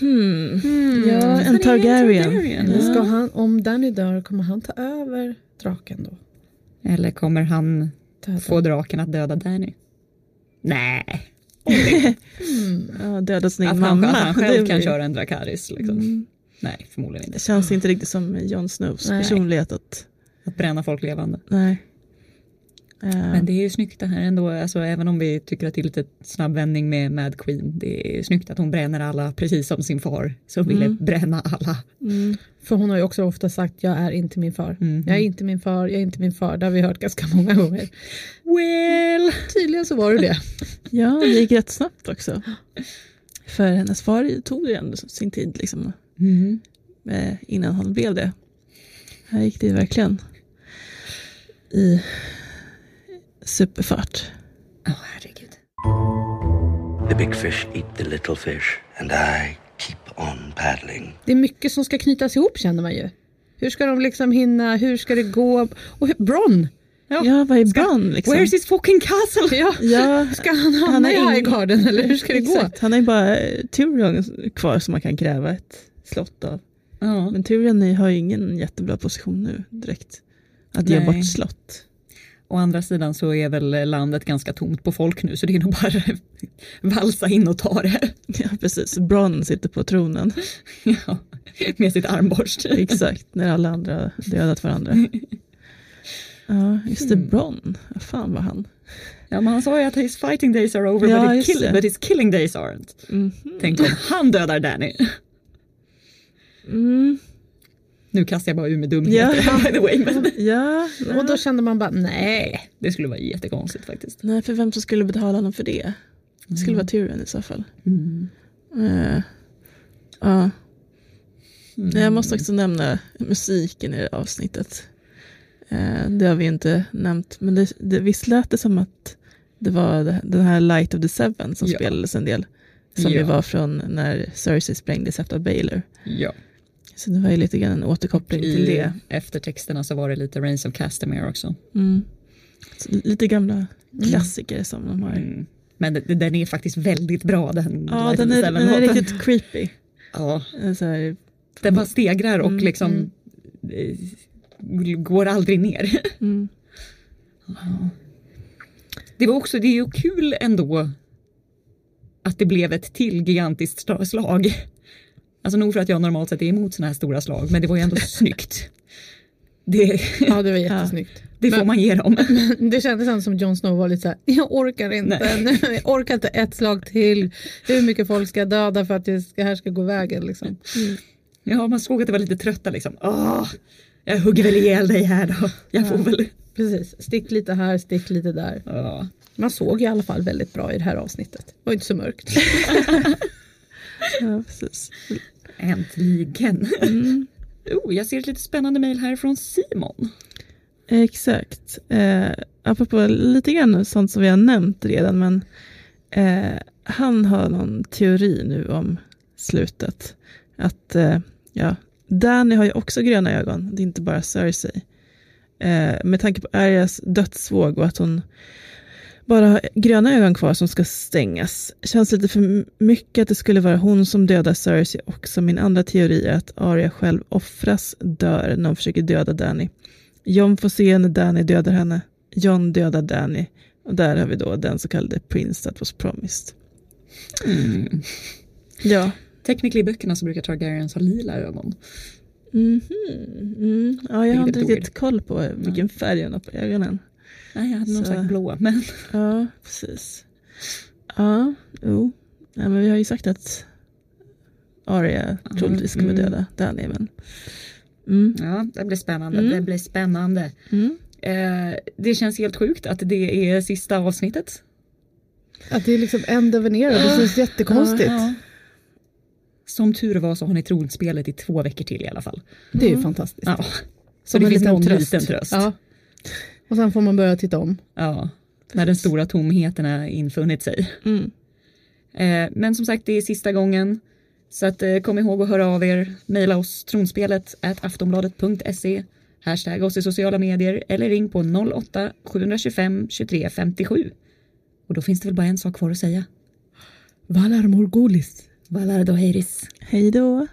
Speaker 4: hmm.
Speaker 3: Mm.
Speaker 4: Ja,
Speaker 2: är
Speaker 4: en Targaryen.
Speaker 2: Targaryen?
Speaker 3: Ska han, om Danny dör, kommer han ta över draken då?
Speaker 2: Eller kommer han
Speaker 3: Döda.
Speaker 2: få draken att döda Danny? Nej.
Speaker 4: Ja, döda sin
Speaker 2: Att
Speaker 4: mamma.
Speaker 2: att han
Speaker 4: Det
Speaker 2: själv kan köra en Dracarys. Liksom.
Speaker 4: Mm.
Speaker 2: Nej, förmodligen inte.
Speaker 4: Det känns inte riktigt som Jon Snows
Speaker 3: Nej.
Speaker 4: personlighet. Att,
Speaker 2: Att bränna folk levande.
Speaker 4: nej. Eh,
Speaker 2: Men det är ju snyggt det här ändå, alltså, även om vi tycker att det är lite snabb vändning med Mad Queen. Det är snyggt att hon bränner alla precis som sin far som ville bränna alla.
Speaker 4: mm,
Speaker 3: För hon har ju också ofta sagt jag är inte min far.
Speaker 2: Mhm.
Speaker 3: Jag är inte min far, jag är inte min far. Det har vi hört ganska många gånger.
Speaker 2: Well!
Speaker 3: Tydligen så var det det. <laughs>
Speaker 4: ja, det gick rätt snabbt också. För hennes far tog ju ändå sin tid liksom,
Speaker 2: Mm.
Speaker 4: innan han blev det. Här gick det ju verkligen i superfart.
Speaker 2: Åh herregud.
Speaker 7: The big fish eat the little fish, and I keep on paddling.
Speaker 3: Det är mycket som ska knytas ihop känner man ju. Hur ska de liksom hinna, hur ska det gå? Och hur- Bronn!
Speaker 4: Ja, vad är Bronn liksom?
Speaker 2: Where's his fucking castle?
Speaker 3: Ja.
Speaker 4: Ja,
Speaker 3: Ska han hamna
Speaker 4: Han
Speaker 3: i Highgarden eller hur ska det gå?
Speaker 4: exakt. Han har ju bara Tyrion kvar som man kan kräva ett slott av.
Speaker 2: Ja.
Speaker 4: Men Tyrion är- har ju ingen jättebra position nu direkt. Att ge bort slott.
Speaker 2: Å andra sidan så är väl landet ganska tomt på folk nu så det är nog bara <laughs> valsa in och ta det. <laughs>
Speaker 4: Ja, precis. Bronn sitter på tronen. <laughs>
Speaker 2: Ja, med sitt armborst.
Speaker 4: Exakt, när alla andra dödat varandra. Ja, det,
Speaker 2: Mm.
Speaker 4: Bronn. Vad fan var han?
Speaker 2: Ja, men han sa ju att his fighting days are over
Speaker 4: Ja,
Speaker 2: but, kill- but his killing days aren't.
Speaker 4: Mhm.
Speaker 2: Tänk om han dödar Danny.
Speaker 4: Mm.
Speaker 2: Nu kastar jag bara ur med dumheter
Speaker 4: Ja. <laughs>
Speaker 2: by the way. Men
Speaker 4: Ja, <laughs>
Speaker 3: Och då kände man bara nej.
Speaker 2: det skulle vara jättekonstigt faktiskt.
Speaker 4: nej, för vem som skulle betala honom för det? Det skulle vara Tyrion i så fall. Eh, ja. Jag måste också nämna musiken i det avsnittet. Eh, det har vi inte nämnt, men det, det, visst lät det som att det var den här Light of the Seven som
Speaker 2: Ja.
Speaker 4: spelades en del. Som
Speaker 2: Ja.
Speaker 4: ju var från när Cersei sprängdes efter Baylor.
Speaker 2: Ja.
Speaker 4: Så det var ju lite grann en återkoppling till
Speaker 2: I
Speaker 4: det.
Speaker 2: eftertexterna så var det lite Reigns of Castamere också.
Speaker 4: Mm. Lite gamla klassiker som de har.
Speaker 2: Mm. Men den är faktiskt väldigt bra den.
Speaker 4: Ja,
Speaker 2: Light
Speaker 4: den
Speaker 2: of the
Speaker 4: är, den är riktigt creepy.
Speaker 2: Ja,
Speaker 4: Eh, Så här,
Speaker 2: den bara stegrar och
Speaker 4: Mm,
Speaker 2: liksom eh, går aldrig ner. <laughs>
Speaker 4: mm.
Speaker 2: Det var också, det är ju kul ändå att det blev ett till gigantiskt slag. Alltså nog för att jag normalt sett är emot sådana här stora slag, men det var ju ändå <laughs> snyggt. Det,
Speaker 3: Ja det var <laughs> jättesnyggt.
Speaker 2: det får man ge dem.
Speaker 3: Det kändes ändå som Jon Snow var lite såhär, jag orkar inte, nu, jag orkar inte ett slag till. Hur mycket folk ska döda för att det här ska gå vägen liksom.
Speaker 2: Ja, man såg att det var lite trötta liksom. Åh, jag hugger väl ihjäl dig här då. Jag får väl.
Speaker 3: Precis, stick lite här, stick lite där.
Speaker 2: Ja.
Speaker 3: Man såg i alla fall väldigt bra i det här avsnittet. Det var inte så mörkt. <laughs>
Speaker 4: Ja, precis.
Speaker 2: Äntligen.
Speaker 4: Mm. <laughs>
Speaker 2: Oh, jag ser ett lite spännande mejl här från Simon.
Speaker 4: Exakt. Eh, apropå lite grann sånt som vi har nämnt redan, men eh, han har någon teori nu om slutet. Att, eh, ja, Danny har ju också gröna ögon, det är inte bara Cersei. Eh, med tanke på Arias dödsvåg och att hon bara har gröna ögon kvar som ska stängas. Känns lite för mycket att det skulle vara hon som dödar Cersei också. Min andra teori är att Arya själv offras, dör när hon försöker döda Danny. John får se när Danny dödar henne. John dödar Danny. Och där har vi då den så kallade Prince that was promised.
Speaker 2: Mm.
Speaker 4: Ja.
Speaker 2: Technically i böckerna så brukar Targaryens ha lila ögon.
Speaker 4: Mhm. Mm. Ja, jag har inte riktigt koll på vilken färg hon har på ögonen.
Speaker 2: Nej, jag hade nog sagt blå. Men
Speaker 4: Ja, precis. Ja, jo. Ja, men vi har ju sagt att Arya troligtvis kommer
Speaker 2: mm.
Speaker 4: döda Danny. Men... Mm.
Speaker 2: ja, det blir spännande.
Speaker 4: Mm.
Speaker 2: Det blir spännande.
Speaker 4: Mm.
Speaker 2: Eh, det känns helt sjukt att det är sista avsnittet.
Speaker 3: Att det är liksom end of an era, det känns jättekonstigt.
Speaker 2: Ja. Som tur var så har ni tronspelet i två veckor till i alla fall.
Speaker 3: Det är ju fantastiskt.
Speaker 2: Ja. Så
Speaker 3: Som
Speaker 2: det
Speaker 3: en
Speaker 2: finns
Speaker 3: liten
Speaker 2: någon
Speaker 3: tröst.
Speaker 2: liten tröst.
Speaker 3: Ja. Och sen får man börja titta om.
Speaker 2: Ja. När den stora tomheten har infunnit sig.
Speaker 4: Mm.
Speaker 2: Eh, men som sagt, det är sista gången. Så att, eh, kom ihåg att höra av er. Mejla oss tronspelet aftonbladet.se. Hashtag oss i sociala medier eller ring på 08-725 23 57. Och då finns det väl bara en sak kvar att säga.
Speaker 3: Valar Morgulis.
Speaker 2: Valardo Heiris.
Speaker 4: Hej då.